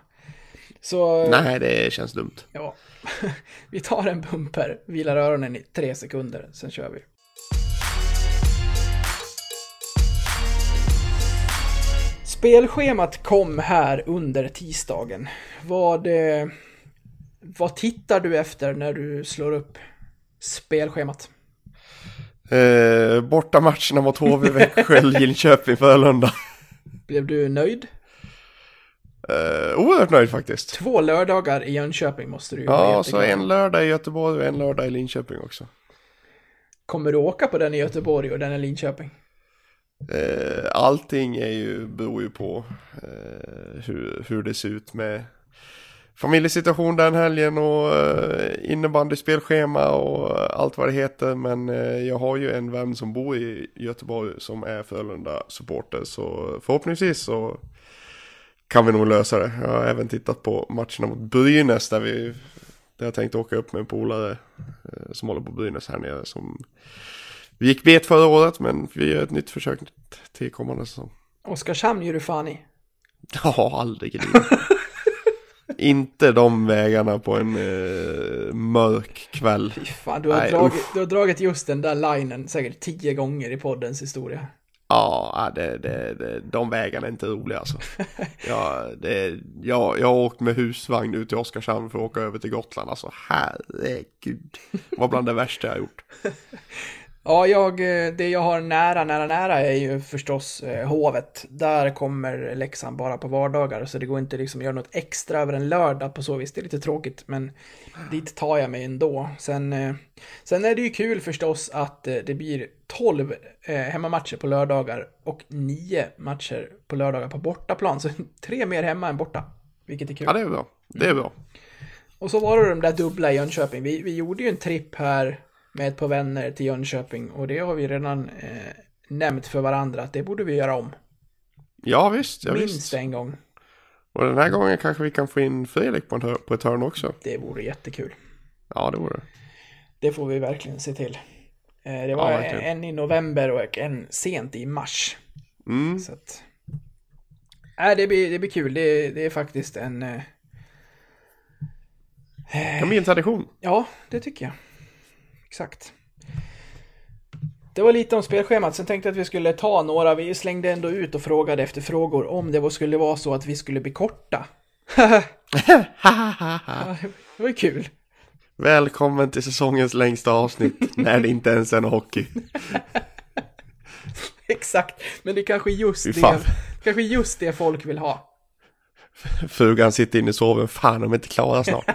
Så, Nej, det känns dumt. ja. vi tar en bumper, vilar öronen i tre sekunder, sen kör vi. Spelschemat kom här under tisdagen. Vad, eh, vad tittar du efter när du slår upp spelschemat? Eh, borta matcherna mot HV, Växjö, Linköping, Frölunda. Blev du nöjd? Eh, oerhört nöjd faktiskt. Två lördagar i Jönköping måste du ju Ja, så en lördag i Göteborg och en lördag i Linköping också. Kommer du åka på den i Göteborg och den i Linköping? Eh, allting är ju, beror ju på eh, hur, hur det ser ut med familjesituation den helgen och eh, innebandyspelschema och allt vad det heter. Men eh, jag har ju en vän som bor i Göteborg som är Frölunda-supporter så förhoppningsvis så kan vi nog lösa det. Jag har även tittat på matcherna mot Brynäs där vi där jag tänkte åka upp med en polare eh, som håller på Brynäs här nere som vi gick bet förra året men vi gör ett nytt försök till kommande säsong. Oskarshamn gör du fan i. Ja, aldrig i livet. Inte de vägarna på en eh, mörk kväll. Fy fan, du har, Nej, dragit, usch. du har dragit just den där linen säkert tio gånger i poddens historia. Ja, det, det, det, de vägarna är inte roliga alltså. Ja, det, jag, jag har åkt med husvagn ut till Oskarshamn för att åka över till Gotland. Alltså herregud. Var bland det värsta jag har gjort. Ja, jag, eh, det jag har nära, nära, nära är ju förstås eh, Hovet. Där kommer Leksand bara på vardagar, så det går inte liksom att göra något extra över en lördag på så vis. Det är lite tråkigt, men dit tar jag mig ändå. Sen, eh, sen är det ju kul förstås att eh, det blir 12 eh, hemmamatcher på lördagar och 9 matcher på lördagar på bortaplan. Så tre mer hemma än borta, vilket är kul. Ja, det är bra. Det är bra. Och så var det de där dubbla i Jönköping. Vi, vi gjorde ju en tripp här med ett par vänner till Jönköping och det har vi redan eh, nämnt för varandra att det borde vi göra om. Ja, visst. Ja, Minst visst. en gång. Och den här gången kanske vi kan få in Fredrik på, en på ett hörn också. Det vore jättekul. Ja, det vore det. Får vi verkligen se till. Eh, det var Ja, en i november och en sent i mars. Mm. Så att, Nej, det blir, det blir kul. Det, det är faktiskt en... eh, Det kan bli en tradition. Ja, det tycker jag. Exakt. Det var lite om spelschemat, sen tänkte jag att vi skulle ta några, vi slängde ändå ut och frågade efter frågor om det skulle vara så att vi skulle bli korta. Ja, det var ju kul. Välkommen till säsongens längsta avsnitt när det inte ens är någon hockey. Exakt, men det är kanske just det, kanske just det folk vill ha. Frugan sitter inne i sovrummet. Fan, de är inte klara snart.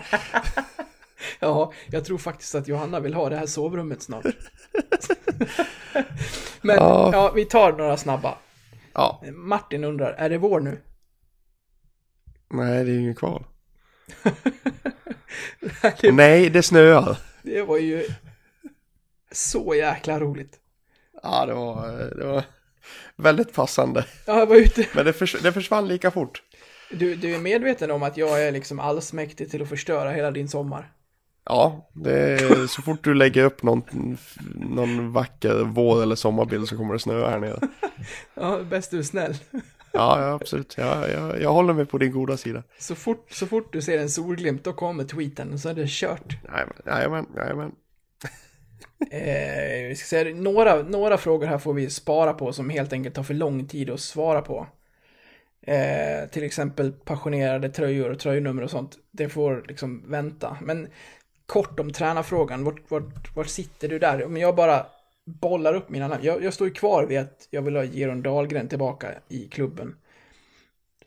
Ja, jag tror faktiskt att Johanna vill ha det här sovrummet snart. Men Ja. ja, vi tar några snabba. Ja, Martin undrar, är det vår nu? nej det är ingen kvar. det, Nej, det snöar. det var ju så jäkla roligt. Ja, det var, det var väldigt passande. Ja, jag var ute. Men det, förs det försvann lika fort. Du, du är medveten om att jag är liksom allsmäktig till att förstöra hela din sommar? Ja, det är, så fort du lägger upp någon, någon vacker vår eller sommarbild så kommer det snöa här nere. Ja, bäst du är snäll. Ja, ja absolut. Jag, jag, jag håller mig på din goda sida. Så fort, så fort du ser en solglimt, då kommer tweeten, så är det kört. Jajamän, jajamän. Eh, vi ska säga, några, några frågor här får vi spara på som helt enkelt tar för lång tid att svara på. Eh, till exempel passionerade tröjor och tröjnummer och sånt. Det får liksom vänta. Men kort om tränarfrågan, vart, vart, vart sitter du där? Om jag bara bollar upp mina namn. Jag, jag står ju kvar vid att jag vill ha Geron Dahlgren tillbaka i klubben.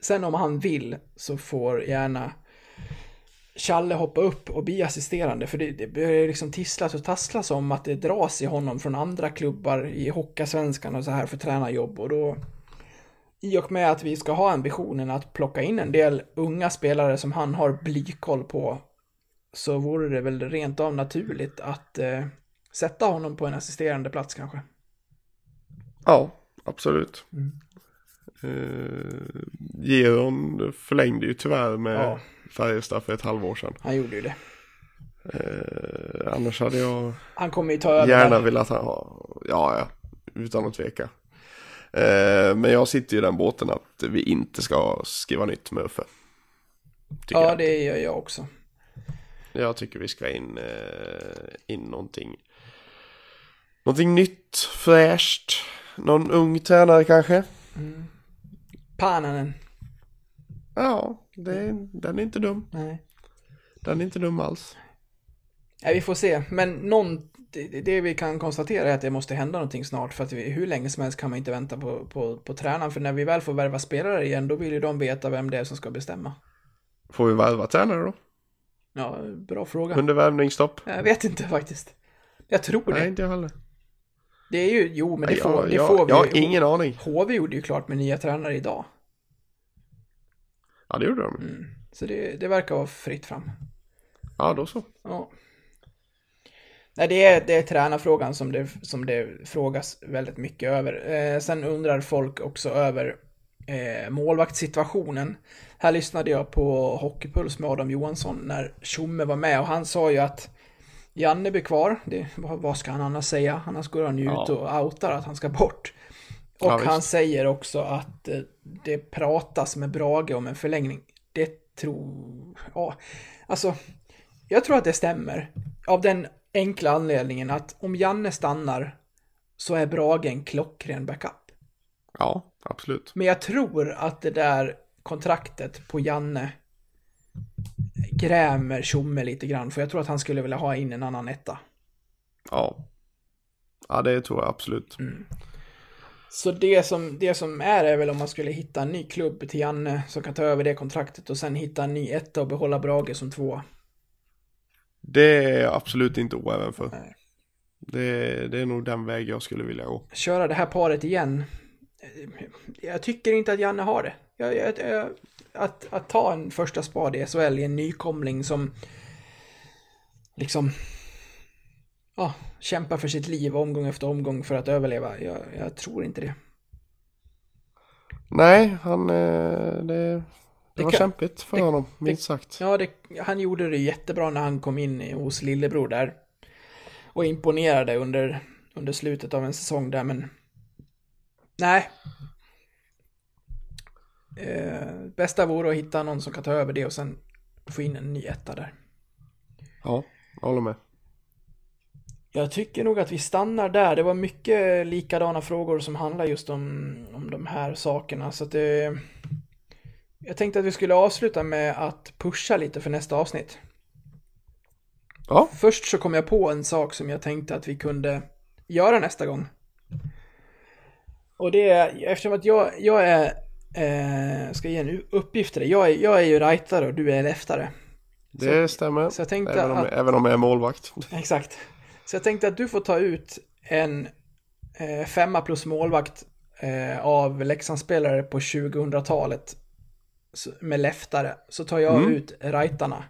Sen om han vill så får gärna Challe hoppa upp och bli assisterande för det, det börjar liksom tisslas och tasslas om att det dras i honom från andra klubbar i Hockeyallsvenskan och så här för tränarjobb och då i och med att vi ska ha ambitionen att plocka in en del unga spelare som han har blykoll på så vore det väl rent av naturligt att eh, sätta honom på en assisterande plats kanske. Ja, absolut. Mm. Uh, Geron förlängde ju tyvärr med Ja. Färjestad för ett halvår sedan. Han gjorde ju det. Eh, annars hade jag Han kommer ju ta över gärna velat ha, ja, ja, utan att tveka. Eh, men jag sitter ju i den båten att vi inte ska skriva nytt med Uffe. Ja, jag. det gör jag också. Jag tycker vi ska in, eh, in någonting. Någonting nytt, fräscht. Någon ung tränare kanske. Pananen. Ja, det, den är inte dum. Nej. Den är inte dum alls. Nej, vi får se. Men någon, det, det vi kan konstatera är att det måste hända någonting snart. För att vi, hur länge som helst kan man inte vänta på, på, på tränaren. För när vi väl får värva spelare igen, då vill ju de veta vem det är som ska bestämma. Får vi värva tränare då? Ja, bra fråga. Under värvningsstopp? Jag vet inte faktiskt. Jag tror det. Nej, inte jag heller. Det är ju, jo men det Nej, får, det jag, får vi jag har ju. ingen aning. HV gjorde ju klart med nya tränare idag. Ja, det gjorde de. Mm. Så det, det verkar vara fritt fram. Ja, då så. Ja. Nej, det är, det är tränarfrågan som det, som det frågas väldigt mycket över. Eh, sen undrar folk också över eh, målvaktssituationen. Här lyssnade jag på Hockeypuls med Adam Johansson när Tjomme var med och han sa ju att Janne blir kvar. Det, vad, ska han annars säga? Annars går han ju Ja. ut och outar att han ska bort. Och Ja, han säger också att eh, det pratas med Brage om en förlängning. Det tror... Ja, alltså... Jag tror att det stämmer. Av den enkla anledningen att om Janne stannar så är Brage en klockren backup. Ja, absolut. Men jag tror att det där kontraktet på Janne grämer Tjomme lite grann. För jag tror att han skulle vilja ha in en annan etta. Ja. Ja, det tror jag absolut. Så det som, det som är är väl om man skulle hitta en ny klubb till Janne som kan ta över det kontraktet och sen hitta en ny etta och behålla Brage som två. Det är jag absolut inte oäven för. Nej. Det, det är nog den väg jag skulle vilja gå. Köra det här paret igen. Jag tycker inte att Janne har det. Jag, jag, jag, att, att ta en första spad i SHL i en nykomling som liksom ja, kämpar för sitt liv omgång efter omgång för att överleva. Jag, jag tror inte det. Nej, han... eh, Det, det, Det var kan- kämpigt för det- honom, minst sagt. Ja, han gjorde det jättebra när han kom in hos lillebror där. Och imponerade under, under slutet av en säsong där, men... Nej. Eh, bästa vore att hitta någon som kan ta över det och sen få in en ny etta där. Ja, jag håller med. Jag tycker nog att vi stannar där. Det var mycket likadana frågor som handlar just om, om de här sakerna. Så att det, jag tänkte att vi skulle avsluta med att pusha lite för nästa avsnitt. Ja, Först så kom jag på en sak som jag tänkte att vi kunde göra nästa gång. Och det är, eftersom att jag, jag är, eh, ska ge en uppgift till dig. Jag är, jag är ju rightare och du är leftare. det stämmer. så jag tänkte även, om, att- även om jag är målvakt. Exakt. Så jag tänkte att du får ta ut en eh, femma plus målvakt eh, av Leksandsspelare på 2000-talet s- med leftare. Så tar jag Mm. ut rightarna.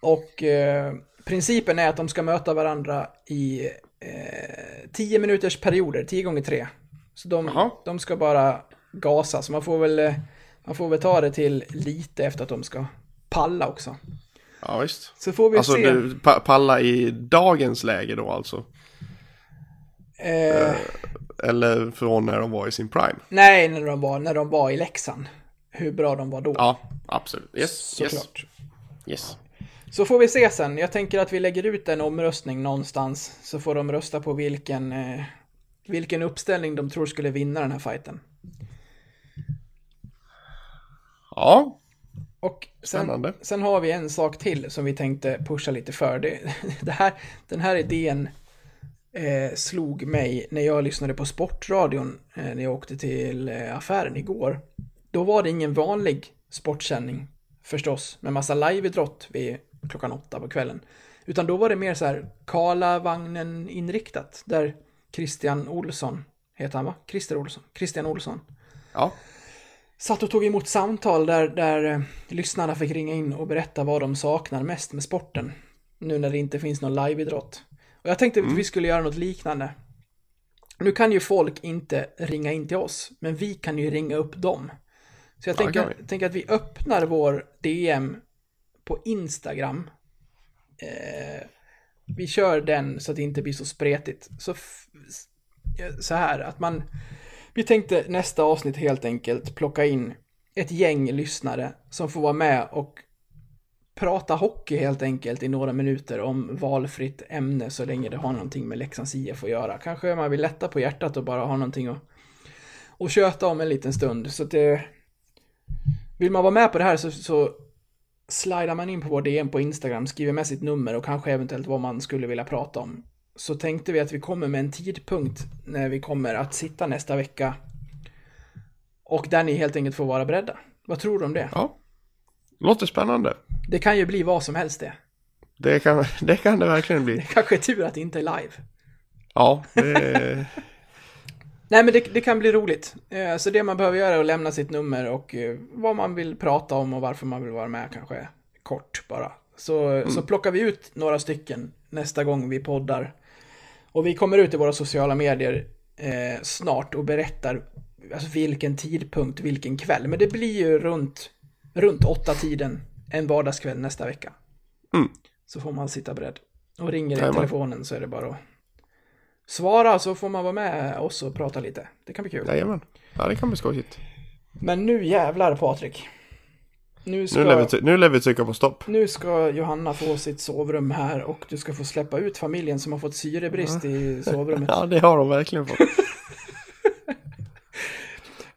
Och eh, principen är att de ska möta varandra i eh, 10 minuters perioder, 10 gånger 3. Så de, Jaha. de ska bara gasa, så man får väl, eh, man får väl ta det till lite efter att de ska palla också. Ja, visst. Så får vi Alltså se. du, pa- palla i dagens läge då alltså? Eh, Eller från när de var i sin prime? Nej, när de var, när de var i Leksand. Hur bra de var då. Ja, absolut. Yes, yes, Såklart. yes. Så får vi se sen. Jag tänker att vi lägger ut en omröstning någonstans. Så får de rösta på vilken, eh, vilken uppställning de tror skulle vinna den här fighten. Ja, Och sen, Spännande. sen har vi en sak till som vi tänkte pusha lite för. Det, det här, den här idén eh, slog mig när jag lyssnade på Sportradion eh, när jag åkte till eh, affären igår. Då var det ingen vanlig sportsändning förstås med massa liveidrott vid klockan åtta på kvällen. Utan då var det mer så här Karlavagnen inriktat där Christian Olsson, heter han va? Christer Olsson? Christian Olsson ja. satt och tog emot samtal där, där eh, lyssnarna fick ringa in och berätta vad de saknar mest med sporten. Nu när det inte finns någon liveidrott. Och jag tänkte att vi skulle göra något liknande. Nu kan ju folk inte ringa in till oss, men vi kan ju ringa upp dem. Så jag Ja, tänker, tänker att vi öppnar vår DM på Instagram. Eh, vi kör den så att det inte blir så spretigt. Så, så här, att man... Vi tänkte nästa avsnitt helt enkelt plocka in ett gäng lyssnare som får vara med och prata hockey helt enkelt i några minuter om valfritt ämne så länge det har någonting med Leksands IF att göra. Kanske man vill lätta på hjärtat och bara ha någonting att, att köta om en liten stund. Så att det, vill man vara med på det här så, så slidar man in på vår DM på Instagram, skriver med sitt nummer och kanske eventuellt vad man skulle vilja prata om. Så tänkte vi att vi kommer med en tidpunkt när vi kommer att sitta nästa vecka. Och där ni helt enkelt får vara beredda. Vad tror du om det? ja. Låter spännande. Det kan ju bli vad som helst det. Det kan, det kan det verkligen Det bli. kanske är tur att det inte är live. Ja, det, Nej men det, det kan bli roligt. Eh, Så det man behöver göra är att lämna sitt nummer och eh, vad man vill prata om och varför man vill vara med kanske kort bara. Så, så plockar vi ut några stycken nästa gång vi poddar. Och vi kommer ut i våra sociala medier eh, snart och berättar alltså vilken tidpunkt, vilken kväll. Men det blir ju runt, runt åtta tiden en vardagskväll nästa vecka. Mm. Så får man sitta beredd. Och ringer i telefonen så är det bara att svara så får man vara med oss och prata lite. Det kan bli kul. jajamän. Ja, det kan bli skojigt. Men nu jävlar Patrik. Nu ska, Nu lär, vi, nu lär vi trycka på stopp. nu ska Johanna få sitt sovrum här och du ska få släppa ut familjen som har fått syrebrist i sovrummet. Ja, det har de verkligen fått.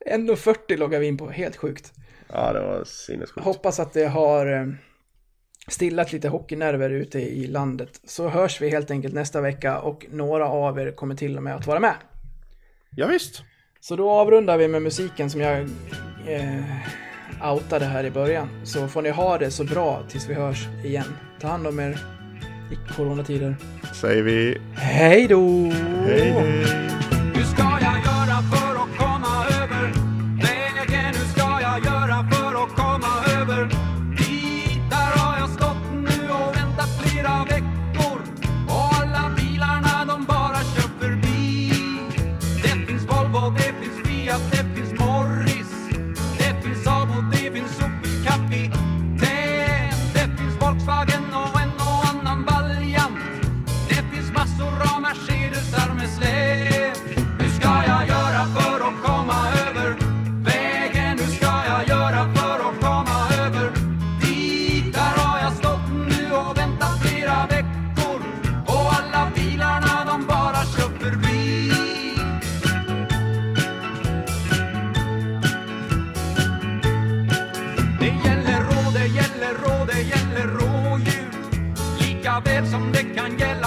1.40 loggar vi in på, helt sjukt. Ja, det var sinnessjukt. Hoppas att det har eh, stillat lite hockeynerver ute i landet. Så hörs vi helt enkelt nästa vecka och några av er kommer till och med att vara med. Ja, visst. Så då avrundar vi med musiken som jag eh, outade här i början. Så får ni ha det så bra tills vi hörs igen. Ta hand om er i coronatider. Säger vi Hej då! hej hej. Rå, det